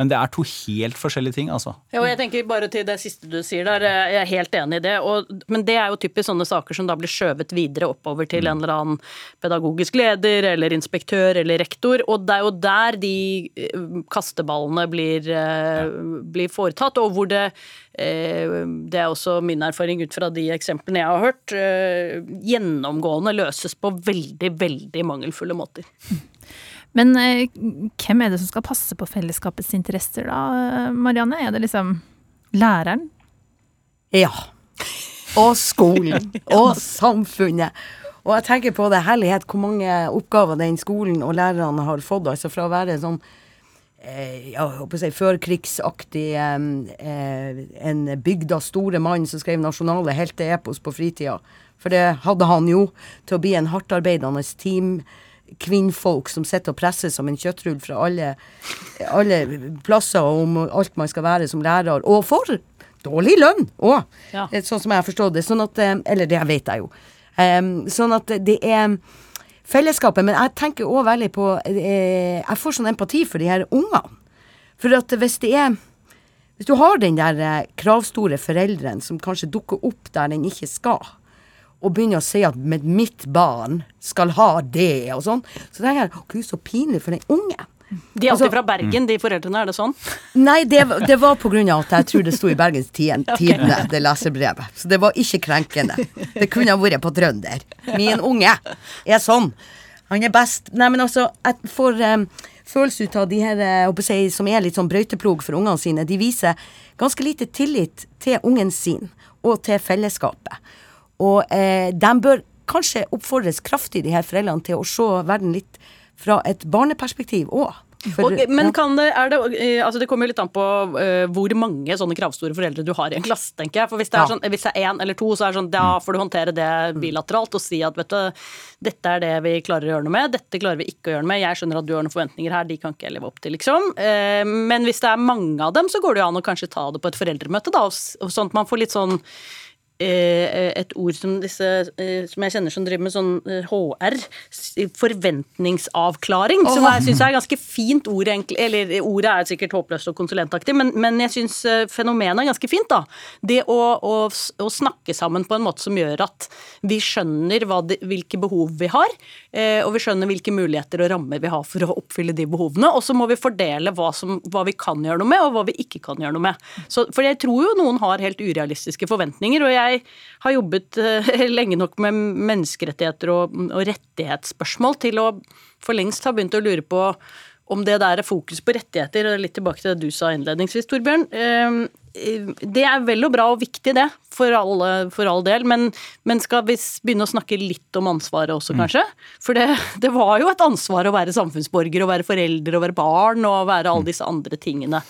Men det er to helt forskjellige ting, altså. Ja, og jeg tenker bare til det siste du sier der, jeg er helt enig i det. Og, men det er jo typisk sånne saker som da blir skjøvet videre oppover til en eller annen pedagogisk leder eller inspektør eller rektor. Og det er jo der de eh, kasteballene blir, eh, ja. blir foretatt, og hvor det eh, det er også min erfaring ut fra de eksemplene jeg har hørt. Gjennomgående løses på veldig, veldig mangelfulle måter. Men eh, hvem er det som skal passe på fellesskapets interesser da, Marianne? Er det liksom læreren? Ja. Og skolen. og samfunnet. Og jeg tenker på det herlighet hvor mange oppgaver den skolen og lærerne har fått. Altså fra å være sånn eh, ja, jeg si, førkrigsaktig eh, en bygda store mann som skrev nasjonale helteepos på fritida. For det hadde han jo, til å bli en hardtarbeidende team kvinnfolk som sitter og presser som en kjøttrull fra alle, alle plasser om alt man skal være som lærer, og for dårlig lønn òg, ja. Eh, sånn som jeg har forstått det. Sånn at, eh, eller det vet jeg jo. Um, sånn at det er fellesskapet. Men jeg tenker òg veldig på eh, Jeg får sånn empati for de her ungene. For at hvis det er Hvis du har den der eh, kravstore forelderen som kanskje dukker opp der den ikke skal, og begynner å si at mitt barn skal ha det, og sånn. Så tenker jeg gud, så pinlig for den unge. De er alltid altså, fra Bergen, de foreldrene, er det sånn? Nei, det, det var på grunn av at jeg tror det sto i Bergens Tidende, okay. det leserbrevet. Så det var ikke krenkende. Det kunne ha vært på trønder. Min unge er sånn. Han er best. Nei, men altså, jeg får um, følelse ut av de her uh, si, som er litt sånn brøyteplog for ungene sine. De viser ganske lite tillit til ungen sin og til fellesskapet. Og eh, de bør kanskje oppfordres kraftig, de her foreldrene, til å se verden litt fra et barneperspektiv òg. For, okay, men kan det, det, eh, altså det kommer jo litt an på uh, hvor mange sånne kravstore foreldre du har i en klasse, tenker jeg. For hvis det er Ja. sånn, hvis det er én eller to, så er det sånn, da får du håndtere det bilateralt og si at vet du, dette er det vi klarer å gjøre noe med, dette klarer vi ikke å gjøre noe med, jeg skjønner at du har noen forventninger her, de kan ikke jeg leve opp til, liksom. Uh, Men hvis det er mange av dem, så går det jo an å kanskje ta det på et foreldremøte, da, og og sånn at man får litt sånn et ord som disse eh, som jeg kjenner som driver med sånn eh, HR, forventningsavklaring, forventningsavklaring, som jeg syns er et ganske fint ord, egentlig. Eller ordet er sikkert håpløst og konsulentaktig, men, men jeg syns fenomenet er ganske fint, da. Det å, å, å snakke sammen på en måte som gjør at vi skjønner det, hvilke behov vi har, eh, og vi skjønner hvilke muligheter og rammer vi har for å oppfylle de behovene, og så må vi fordele hva, som, hva vi kan gjøre noe med, og hva vi ikke kan gjøre noe med. Så, for jeg tror jo noen har helt urealistiske forventninger, og jeg har jobbet eh, lenge nok med menneskerettigheter og, og rettighetsspørsmål til å for lengst ha begynt å lure på om det der er fokus på rettigheter, og litt tilbake til det du sa innledningsvis, Torbjørn. Eh, Det er vel og bra og viktig, det, for, alle, for all del. Men, men skal vi begynne å snakke litt om ansvaret også, kanskje? For det, det var jo et ansvar å være samfunnsborger, å være forelder, å være barn og være alle disse andre tingene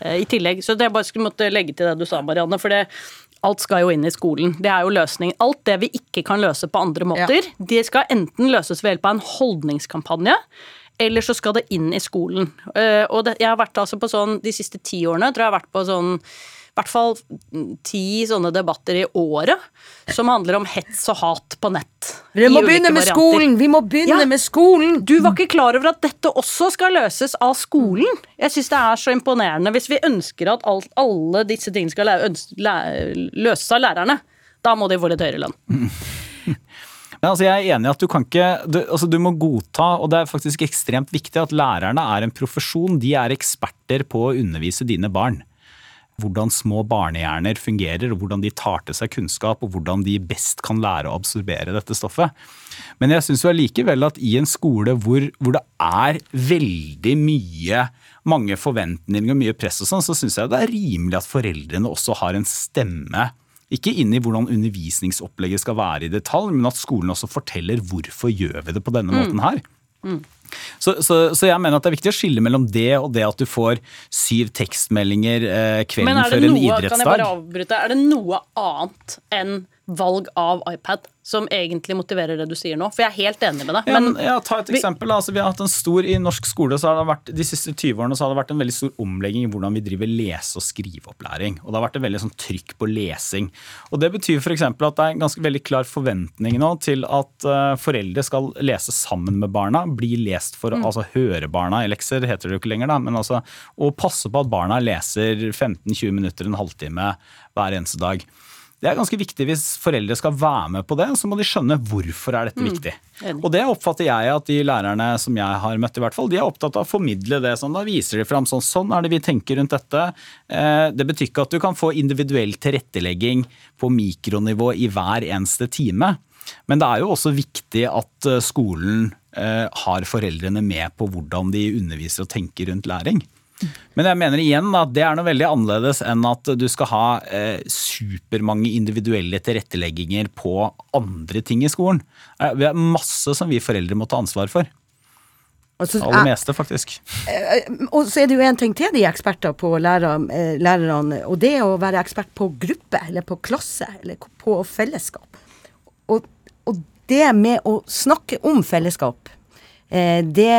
eh, i tillegg. Så det jeg bare skulle måtte legge til det du sa, Marianne. for det Alt skal jo inn i skolen. Det er jo løsning. Alt det vi ikke kan løse på andre måter, det skal enten løses ved hjelp av en holdningskampanje, eller så skal det inn i skolen. Eh, og det, jeg har vært altså på sånn, De siste ti årene tror jeg har vært på sånn i hvert fall ti sånne debatter i året som handler om hets og hat på nett. Vi må begynne med varianter. skolen! Vi må begynne Ja. med skolen! Du var ikke klar over at dette også skal løses av skolen? Jeg syns det er så imponerende. Hvis vi ønsker at alt, alle disse tingene skal løses av lærerne, da må de få litt høyere lønn. Men altså, jeg er enig i at du kan ikke du, altså, du må godta, og det er faktisk ekstremt viktig, at lærerne er en profesjon. De er eksperter på å undervise dine barn. Hvordan små barnehjerner fungerer, og hvordan de tar til seg kunnskap, og hvordan de best kan lære å absorbere dette stoffet. Men jeg syns allikevel at i en skole hvor, hvor det er veldig mye mange forventninger og mye press og sånn, så syns jeg det er rimelig at foreldrene også har en stemme ikke inn i hvordan undervisningsopplegget skal være i detalj, men at skolen også forteller hvorfor gjør vi det på denne måten her. Så, så, så jeg mener at det er viktig å skille mellom det og det at du får syv tekstmeldinger eh, kvelden Men før en noe, kan jeg idrettsdag. avbryte, er det noe annet enn valg av iPad som egentlig motiverer det du sier nå? For jeg er helt enig med deg. Ja, men men, ja, ta et eksempel. Altså, vi har hatt en stor, I norsk skole så har det vært, de siste 20 årene så har det vært en veldig stor omlegging i hvordan vi driver lese- og skriveopplæring. Og det har vært et veldig sånn trykk på lesing. Og Det betyr f.eks. at det er en ganske veldig klar forventning nå til at uh, foreldre skal lese sammen med barna. Bli lest for Mm. altså høre barna i lekser, heter det jo ikke lenger, da. Men altså, og passe på at barna leser 15-20 minutter, en halvtime hver eneste dag. Det er ganske viktig hvis foreldre skal være med på det, så må de skjønne hvorfor er dette viktig. enig. Og det oppfatter jeg at de lærerne som jeg har møtt, i hvert fall, de er opptatt av å formidle det. sånn, Da viser de fram sånn, sånn er det vi tenker rundt dette. Eh, Det betyr ikke at du kan få individuell tilrettelegging på mikronivå i hver eneste time. Men det er jo også viktig at eh, skolen eh, har foreldrene med på hvordan de underviser og tenker rundt læring. Men jeg mener igjen at det er noe veldig annerledes enn at du skal ha eh, supermange individuelle tilrettelegginger på andre ting i skolen. Eh, Vi har masse som vi foreldre må ta ansvar for. Altså, aller meste, faktisk. Og så er det jo en ting til de er eksperter på, lærer, eh, lærerne, og det er å være ekspert på gruppe, eller på klasse, eller på fellesskap. Og, og det med å snakke om fellesskap, eh, det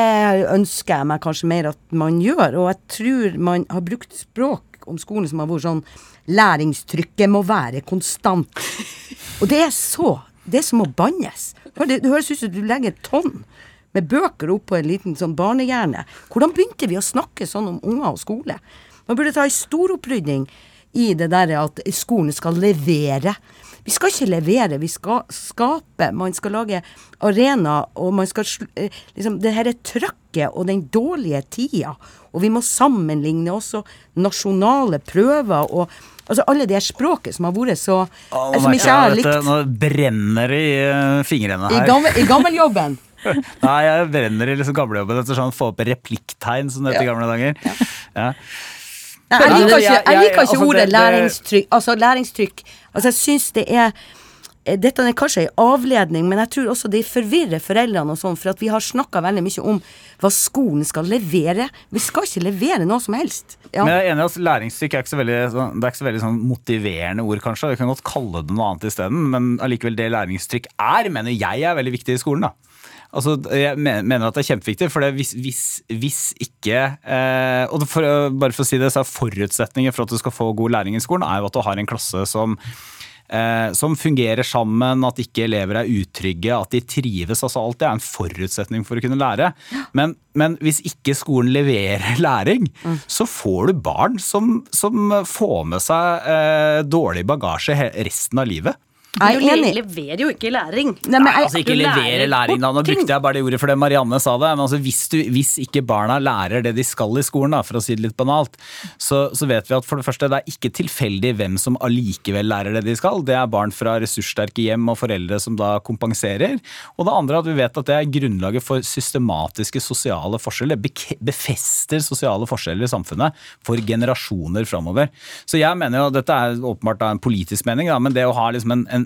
ønsker jeg meg kanskje mer at man gjør. Og jeg tror man har brukt språk om skolen som har vært sånn Læringstrykket må være konstant. Og det er så Det er som å bannes. Det, det høres ut som du legger et tonn med bøker oppå en liten sånn barnehjerne. Hvordan begynte vi å snakke sånn om unger og skole? Man burde ta en storopprydding i det der at skolen skal levere. Vi skal ikke levere, vi skal skape. Man skal lage arena, og man skal eh, liksom Det er trøkket og den dårlige tida. Og vi må sammenligne også nasjonale prøver og Altså alle det språket som har vært så Som ikke jeg har likt Nå brenner det i fingrene fingrene i, her. gammel, i gammeljobben. Nei, jeg brenner i liksom gamlejobben etter sånn få opp replikktegn, som det het i gamle dager. Ja. Nei, jeg liker ikke, jeg liker ikke ordet det- det- læringstrykk. Altså læringstrykk. Altså jeg syns det er eh, dette er kanskje en avledning, men jeg tror også det forvirrer foreldrene og sånn, for at vi har snakka veldig mye om hva skolen skal levere. Vi skal ikke levere noe som helst. Ja. Men jeg er enig i at læringstrykk er ikke så veldig, sånn- det er ikke så veldig sånn motiverende ord, kanskje. Vi kan godt kalle det noe annet isteden, men allikevel det læringstrykk er, mener jeg er veldig viktig i skolen. da. Altså, jeg mener at det er kjempeviktig, for hvis, hvis, hvis ikke eh, Og for, bare for å si det, så er forutsetningen for at du skal få god læring i skolen, er jo at du har en klasse som eh, som fungerer sammen, at ikke elever er utrygge, at de trives. altså Alt det er en forutsetning for å kunne lære. Men, men hvis ikke skolen leverer læring, så får du barn som, som får med seg eh, dårlig bagasje resten av livet. Jeg Du er enig. leverer jo ikke læring. Nei, men jeg, altså ikke levere læring, da. Nå ting. brukte jeg bare det ordet fordi Marianne sa det. Men altså, hvis, du, hvis ikke barna lærer det de skal i skolen, da, for å si det litt banalt, så, så vet vi at for det første det er ikke tilfeldig hvem som allikevel lærer det de skal. Det er barn fra ressurssterke hjem og foreldre som da kompenserer. Og det andre at vi vet at det er grunnlaget for systematiske sosiale forskjeller. Befester sosiale forskjeller i samfunnet for generasjoner framover. Så jeg mener jo, dette er åpenbart da en politisk mening, da, men det å ha liksom en, en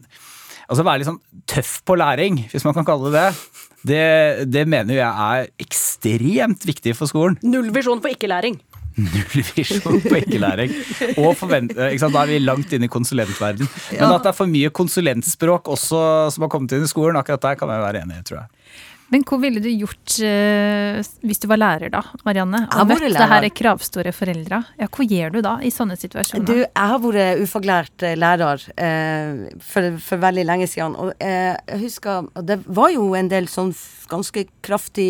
Altså være litt sånn tøff på læring, hvis man kan kalle det det. Det, det mener jeg er ekstremt viktig for skolen. Nullvisjon for ikke-læring. Nullvisjon på ikke-læring. Og forvent, ikke? Da er vi langt inne i konsulentverden. Men at det er for mye konsulentspråk også som har kommet inn i skolen, akkurat der kan jeg være enig i, tror jeg. Men hva ville du gjort uh, hvis du var lærer da, Marianne? Og møtt vært det her kravstore foreldra. Ja, hva gjør du da i sånne situasjoner? Du, jeg har vært ufaglært eh, lærer eh, for, for veldig lenge siden. Og eh, jeg husker Det var jo en del sånn ganske kraftig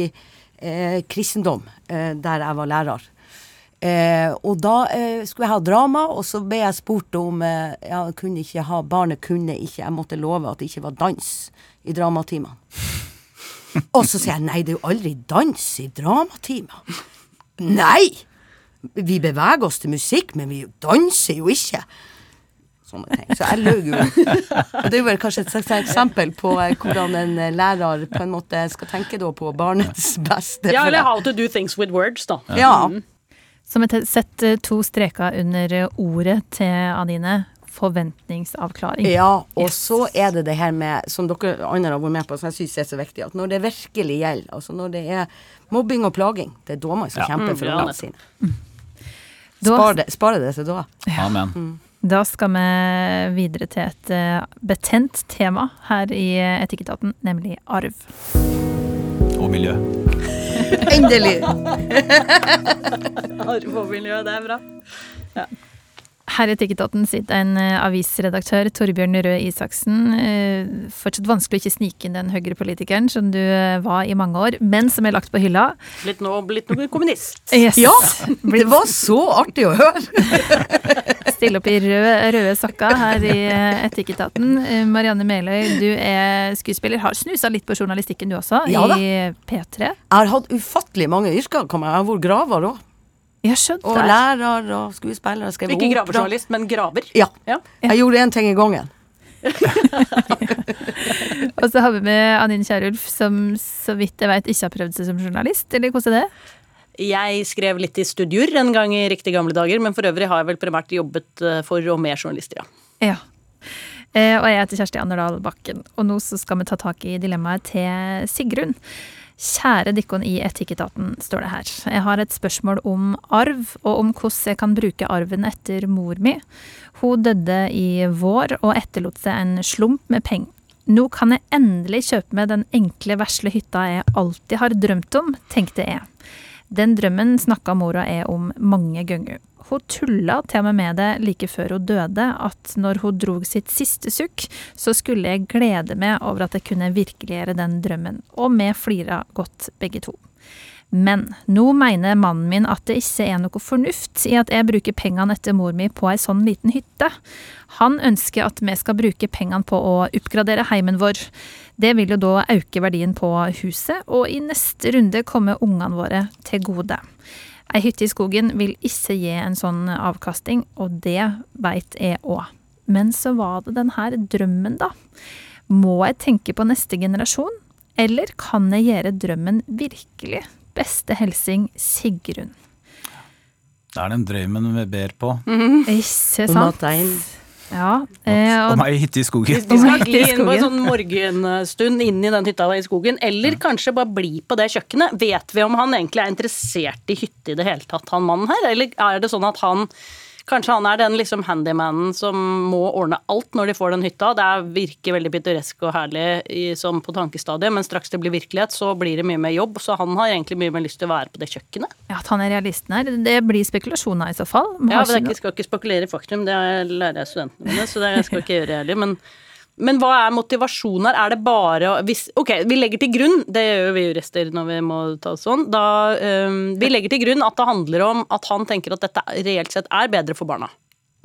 eh, kristendom eh, der jeg var lærer. Eh, og da eh, skulle jeg ha drama, og så ble jeg spurt om eh, jeg kunne ikke ha, Barnet kunne ikke, jeg måtte love at det ikke var dans i dramatimene. Og så sier jeg nei, det er jo aldri dans i dramatimer. Nei! Vi beveger oss til musikk, men vi danser jo ikke. Sånne ting. Så jeg løy jo. Og det er vel kanskje et eksempel på eh, hvordan en eh, lærer på en måte skal tenke da på barnets beste. Ja, eller how to do things with words, da. ja. Som et setter to streker under eh, ordet til Adine. Forventningsavklaring. Ja, og så er det det her med, som dere andre har vært med på, som jeg syns er så viktig, at når det virkelig gjelder, altså når det er mobbing og plaging, det er da man skal Ja. kjempe Mm, for ja, ungene sine. Spar det, til da. Amen. da skal vi videre til et eh, betent tema her i eh, Etikketaten, nemlig arv. Og miljø. Endelig! arv og miljø, det er bra. Her i Etikketaten sitter en eh, avisredaktør, Torbjørn Røe Isaksen. Eh, fortsatt vanskelig å ikke snike inn den høyrepolitikeren som du eh, var i mange år, men som er lagt på hylla. Blitt nå blitt noe kommunist. Yes. Ja! Det var så artig å høre! Stille opp i røde, røde sokker her i Etikketaten. Marianne Meløy, du er skuespiller. Har snusa litt på journalistikken du også, Ja i P3. Jeg har hatt ufattelig mange yrker. kan man- Jeg har vært graver òg. Jeg skjønte Og lærer og skuespiller. Skrevet Ikke gravejournalist, men graver. Ja. Ja. Jeg gjorde én ting i gangen. Og så har vi med Anine Kierulf, som så vidt jeg vet ikke har prøvd seg som journalist, eller hvordan er det? Jeg skrev litt i studier en gang i riktig gamle dager, men for øvrig har jeg vel primært jobbet eh, for og med journalister, ja. Ja. Eh, og jeg heter Kjersti Anderdal Bakken, og nå så skal vi ta tak i dilemmaet til Sigrun. Kjære dikkon i Etikketaten, står det her. Jeg har et spørsmål om arv, og om hvordan jeg kan bruke arven etter mor mi. Hun døde i vår og etterlot seg en slump med penger. Nå kan jeg endelig kjøpe meg den enkle, vesle hytta jeg alltid har drømt om, tenkte jeg. Den drømmen snakka mora jeg om mange ganger. Hun tulla til og med med det like før hun døde, at når hun drog sitt siste sukk, så skulle jeg glede meg over at jeg kunne virkeliggjøre den drømmen, og vi flira godt begge to. Men nå mener mannen min at det ikke er noe fornuft i at jeg bruker pengene etter mor mi på ei sånn liten hytte. Han ønsker at vi skal bruke pengene på å oppgradere heimen vår. Det vil jo da øke verdien på huset, og i neste runde komme ungene våre til gode. Ei hytte i skogen vil ikke gi en sånn avkasting, og det veit jeg òg. Men så var det den her drømmen, da. Må jeg tenke på neste generasjon, eller kan jeg gjøre drømmen virkelig? Beste hilsing Sigrun. Det er den drømmen vi ber på. Ikke Om at sant? Ja, eh, Og og meg i hytte i skogen. Hvis skal gli inn på en sånn morgenstund inn i den hytta i skogen, eller kanskje bare bli på det kjøkkenet. Vet vi om han egentlig er interessert i hytte i det hele tatt, han mannen her? Eller er det sånn at han Kanskje han er den liksom handymanen som må ordne alt når de får den hytta. Det er, virker veldig pittoresk og herlig i, som på tankestadiet, men straks det blir virkelighet, så blir det mye mer jobb. Så han har egentlig mye mer lyst til å være på det kjøkkenet. ja, at han er realisten her, det blir spekulasjoner i så fall. Man Ja, men Jeg skal ikke spekulere i faktum, det lærer jeg studentene mine, så det skal jeg ikke gjøre heller. Men, men hva er motivasjonen her? Er det bare å- hvis, Ok, vi legger til grunn, det gjør vi jurister når vi må ta sånn, da um, Vi legger til grunn at det handler om at han tenker at dette reelt sett er bedre for barna.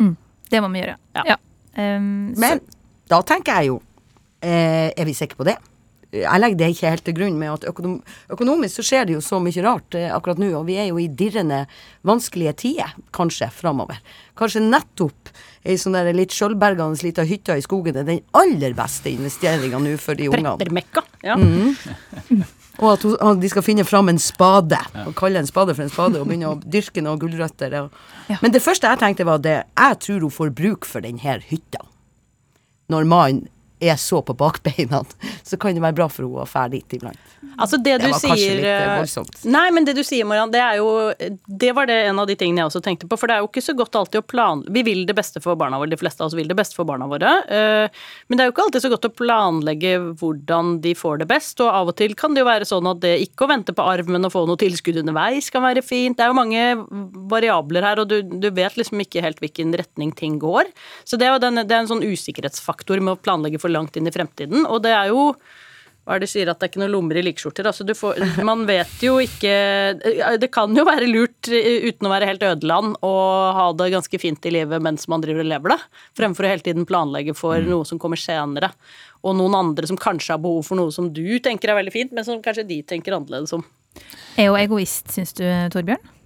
Mm, Det må vi gjøre. Ja. Ja. Um, Men da tenker jeg jo eh, Er vi sikre på det? Jeg legger det ikke helt til grunn med at økonom økonomisk så skjer det jo så mye rart eh, akkurat nå, og vi er jo i dirrende vanskelige tider, kanskje, framover. Kanskje nettopp ei sånn der litt sjølbergende lita hytte i skogen er den aller beste investeringa nå for de ungene. Preppermekka. Ja. Og at hun- at de skal finne fram en spade, og kalle en spade for en spade, og begynne å dyrke noen gulrøtter. Og. Ja. Men det første jeg tenkte var at Jeg tror hun får bruk for denne hytta. Når mannen er så på bakbeina, så kan det være bra for henne å dra dit iblant. Altså det, Det var var kanskje litt, eh, eh, voldsomt. Nei, men det du sier, Mariann, det er jo Det var det en av de tingene jeg også tenkte på. For det er jo ikke så godt alltid å planlegge Vi vil det beste for barna våre, de fleste av oss vil det beste for barna våre. eh, Men det er jo ikke alltid så godt å planlegge hvordan de får det best. Og av og til kan det jo være sånn at det ikke å vente på arv, men å få noe tilskudd underveis kan være fint. Det er jo mange variabler her, og du, du vet liksom ikke helt hvilken retning ting går. Så det er jo den, det er en sånn usikkerhetsfaktor med å planlegge for langt inn i fremtiden. Og det er jo hva er det de sier at det er ikke noe lommer i likskjorter? Altså du får, man vet jo ikke Det kan jo være lurt, eh, uten å være helt ødeland, å ha det ganske fint i livet mens man driver og lever det, fremfor å hele tiden planlegge for noe som kommer senere. Og noen andre som kanskje har behov for noe som du tenker er veldig fint, men som kanskje de tenker annerledes om. er jo egoist, syns du, Torbjørn?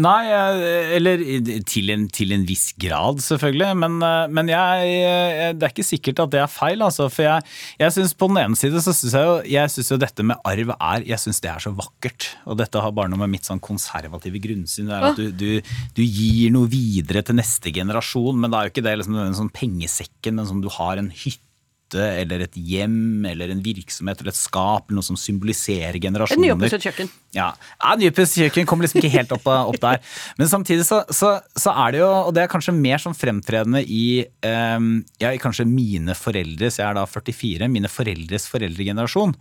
Nei, eh, eller til en, til en viss grad, selvfølgelig. Men, eh, men jeg, jeg, det er ikke sikkert at det er feil. Altså, for jeg, jeg synes på den ene side så syns jeg, jo- jeg synes jo dette med arv er Jeg synes det er så vakkert. Og dette har bare noe med mitt sånn konservative grunnsyn det er at du, du, du gir noe videre til neste generasjon, men da er jo ikke det liksom en sånn pengesekken, men som du har en hytte eller et hjem eller en virksomhet eller et skap eller noe som symboliserer Et En nyoppusset kjøkken. Ja, ja Nypusset kjøkken kommer liksom ikke helt opp, opp der. Men samtidig så, så, så er det jo, og det er kanskje mer sånn fremtredende i um, ja, kanskje mine foreldres, jeg er da 44, mine foreldres foreldregenerasjon.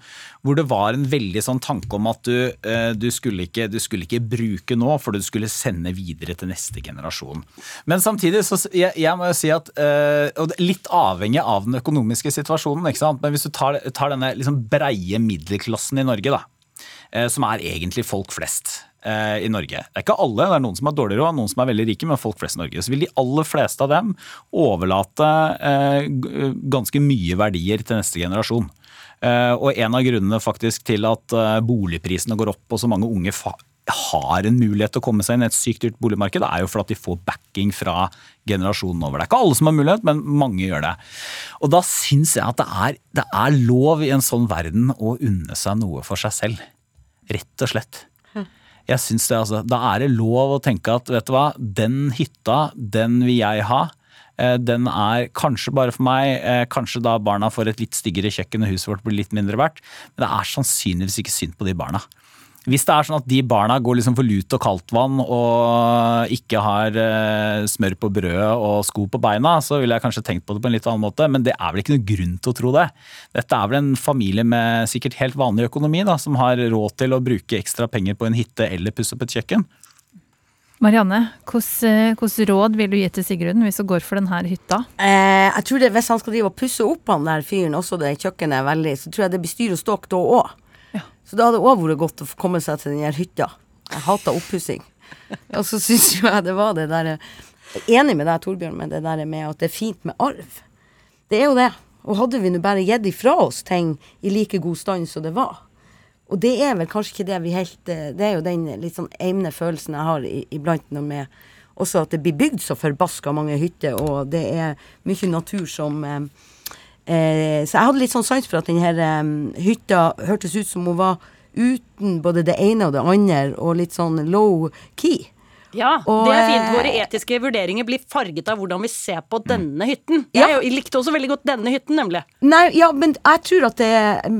Hvor det var en veldig sånn tanke om at du, uh, du, skulle ikke, du skulle ikke bruke nå, for du skulle sende videre til neste generasjon. Men samtidig så jeg, jeg må jo si at uh, og Litt avhengig av den økonomiske situasjonen, ikke sant? men hvis du tar, tar denne liksom breie middelklassen i Norge, da eh, som er egentlig folk flest eh, i Norge. Det er ikke alle, det er noen som har dårlig råd, noen som er veldig rike, men folk flest i Norge. Så vil de aller fleste av dem overlate eh, ganske mye verdier til neste generasjon. Eh, og en av grunnene faktisk til at eh, boligprisene går opp og så mange unge har en mulighet til å komme seg inn i et sykt dyrt boligmarked, er jo for at de får backing fra generasjonen over. Det er ikke alle som har mulighet, men mange gjør det. Og da syns jeg at det er, det er lov i en sånn verden å unne seg noe for seg selv. Rett og slett. Jeg syns det, altså. Da er det lov å tenke at vet du hva, den hytta, den vil jeg ha. Eh, Den er kanskje bare for meg, eh, kanskje da barna får et litt styggere kjøkken og huset vårt blir litt mindre verdt, men det er sannsynligvis ikke synd på de barna. Hvis det er sånn at de barna går liksom for lut og kaldt vann og ikke har eh, smør på brødet og sko på beina, så ville jeg kanskje tenkt på det på en litt annen måte, men det er vel ikke noe grunn til å tro det. Dette er vel en familie med sikkert helt vanlig økonomi, da, som har råd til å bruke ekstra penger på en hytte eller pusse opp et kjøkken. Marianne, hvilke råd vil du gi til Sigrun hvis hun går for denne hytta? Eh, jeg tror det Hvis han skal drive og pusse opp han der fyren, også det kjøkkenet, veldig, så tror jeg det blir styr og ståk da òg. Ja. Så da hadde det òg vært godt å komme seg til den her hytta. Jeg hater oppussing. Og så syns jo jeg det var det derre er enig med deg, Torbjørn, med det der med at det er fint med arv. Det er jo det. Og hadde vi nå bare gitt ifra oss ting i like god stand som det var. Og det er vel kanskje ikke det vi helt eh, Det er jo den litt sånn eimende følelsen jeg har iblant når med også at det blir bygd så forbaska mange hytter, og det er mye natur som eh, eh, Så jeg hadde litt sånn sans for at denne um, hytta hørtes ut som hun var uten både det ene og det andre, og litt sånn low key. Ja, Og, det er fint. eh, Våre etiske vurderinger blir farget av hvordan vi ser på denne hytten. Ja. Jeg, likte også veldig godt denne hytten, nemlig. Nei, ja, men jeg tror at det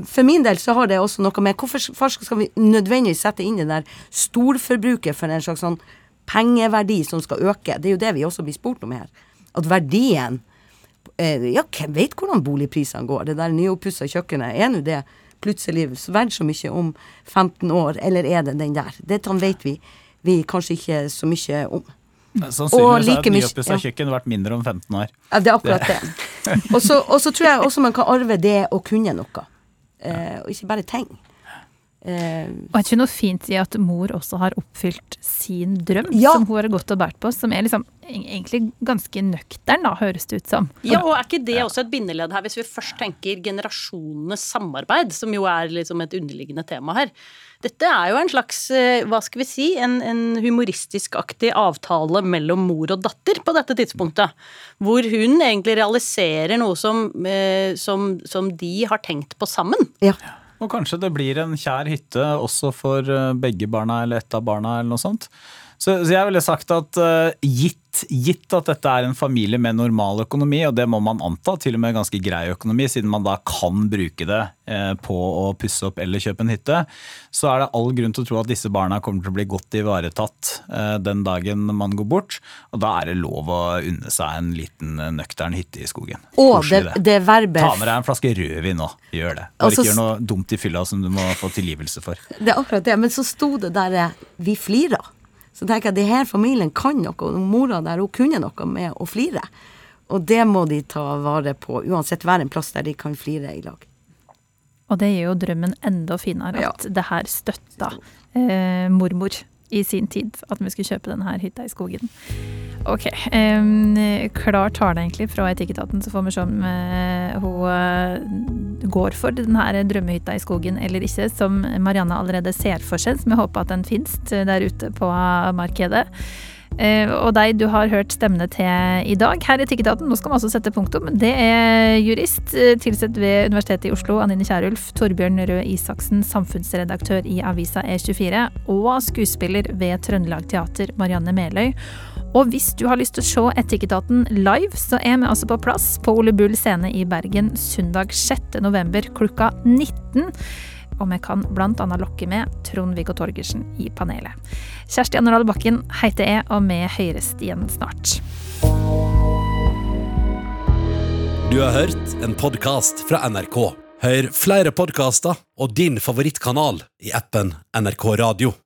For min del så har det også noe med Hvorfor skal vi nødvendigvis sette inn det der storforbruket for en slags sånn pengeverdi som skal øke? Det er jo det vi også blir spurt om her. At verdien Ja, hvem vet hvordan boligprisene går? Det der nyoppussa kjøkkenet, er nå det plutselig verdt så mye om 15 år, eller er det den der? Dette vet vi, vi kanskje ikke så mye om. Sannsynligvis like har et nyoppussa ja. kjøkken vært mindre om 15 år. Ja, det er akkurat det. Og så og så tror jeg også man kan arve det å kunne noe. Eh, og ikke bare ting. Eh, Og er ikke noe fint i at mor også har oppfylt sin drøm, Ja. som hun har gått og båret på, som er liksom egentlig ganske nøktern, da, høres det ut som. Ja, og Er ikke det også et bindeledd her, hvis vi først tenker generasjonenes samarbeid, som jo er liksom et underliggende tema her. Dette er jo en slags, eh, hva skal vi si, en, en humoristisk-aktig avtale mellom mor og datter på dette tidspunktet. Hvor hun egentlig realiserer noe som, eh, som, som de har tenkt på sammen. ja. Og kanskje det blir en kjær hytte også for eh, begge barna eller ett av barna eller noe sånt. Så, så jeg ville sagt at uh, gitt, gitt at dette er en familie med normal økonomi, og det må man anta, til og med ganske grei økonomi, siden man da kan bruke det uh, på å pusse opp eller kjøpe en hytte, så er det all grunn til å tro at disse barna kommer til å bli godt ivaretatt uh, den dagen man går bort. Og da er det lov å unne seg en liten nøktern hytte i skogen. Og Koselig, det, det verbet Ta med deg en flaske rødvin nå. Gjør det. Bare Altså, ikke gjør noe dumt i fylla som du må få tilgivelse for. Det er akkurat det. Men så sto det der 'vi flirer'. Så tenker jeg det her familien kan noe, og mora der hun kunne noe med å flire. Og det må de ta vare på, uansett være en plass der de kan flire i lag. Og det gjør jo drømmen enda finere Ja. at det her støtta eh, mormor i sin tid, at vi skulle kjøpe denne hytta i skogen. Ok, Um, klar tale egentlig fra Etikketaten, så får vi se om uh, hun uh, går for denne drømmehytta i skogen eller ikke, som Marianne allerede ser for seg, som jeg håper at den finnes der ute på markedet. Eh, og deg du har hørt stemmene til i dag her i Etikketaten, nå skal vi altså sette punktum. Det er jurist tilsett tilsatt ved Universitetet i Oslo, Anine Kierulf, Torbjørn Røe Isaksen, samfunnsredaktør i avisa E24, og skuespiller ved Trøndelag Teater, Marianne Meløy. Og hvis du har lyst til å se Etikketaten live, så er vi altså på plass på Ole Bull scene i Bergen søndag 6. november klokka 19. Og vi kan annet lokke med Trond-Viggo Torgersen i panelet. Kjersti Annerdal Bakken heter jeg, og vi høres igjen snart. Du har hørt en podkast fra NRK. Hør flere podkaster og din favorittkanal i appen NRK Radio.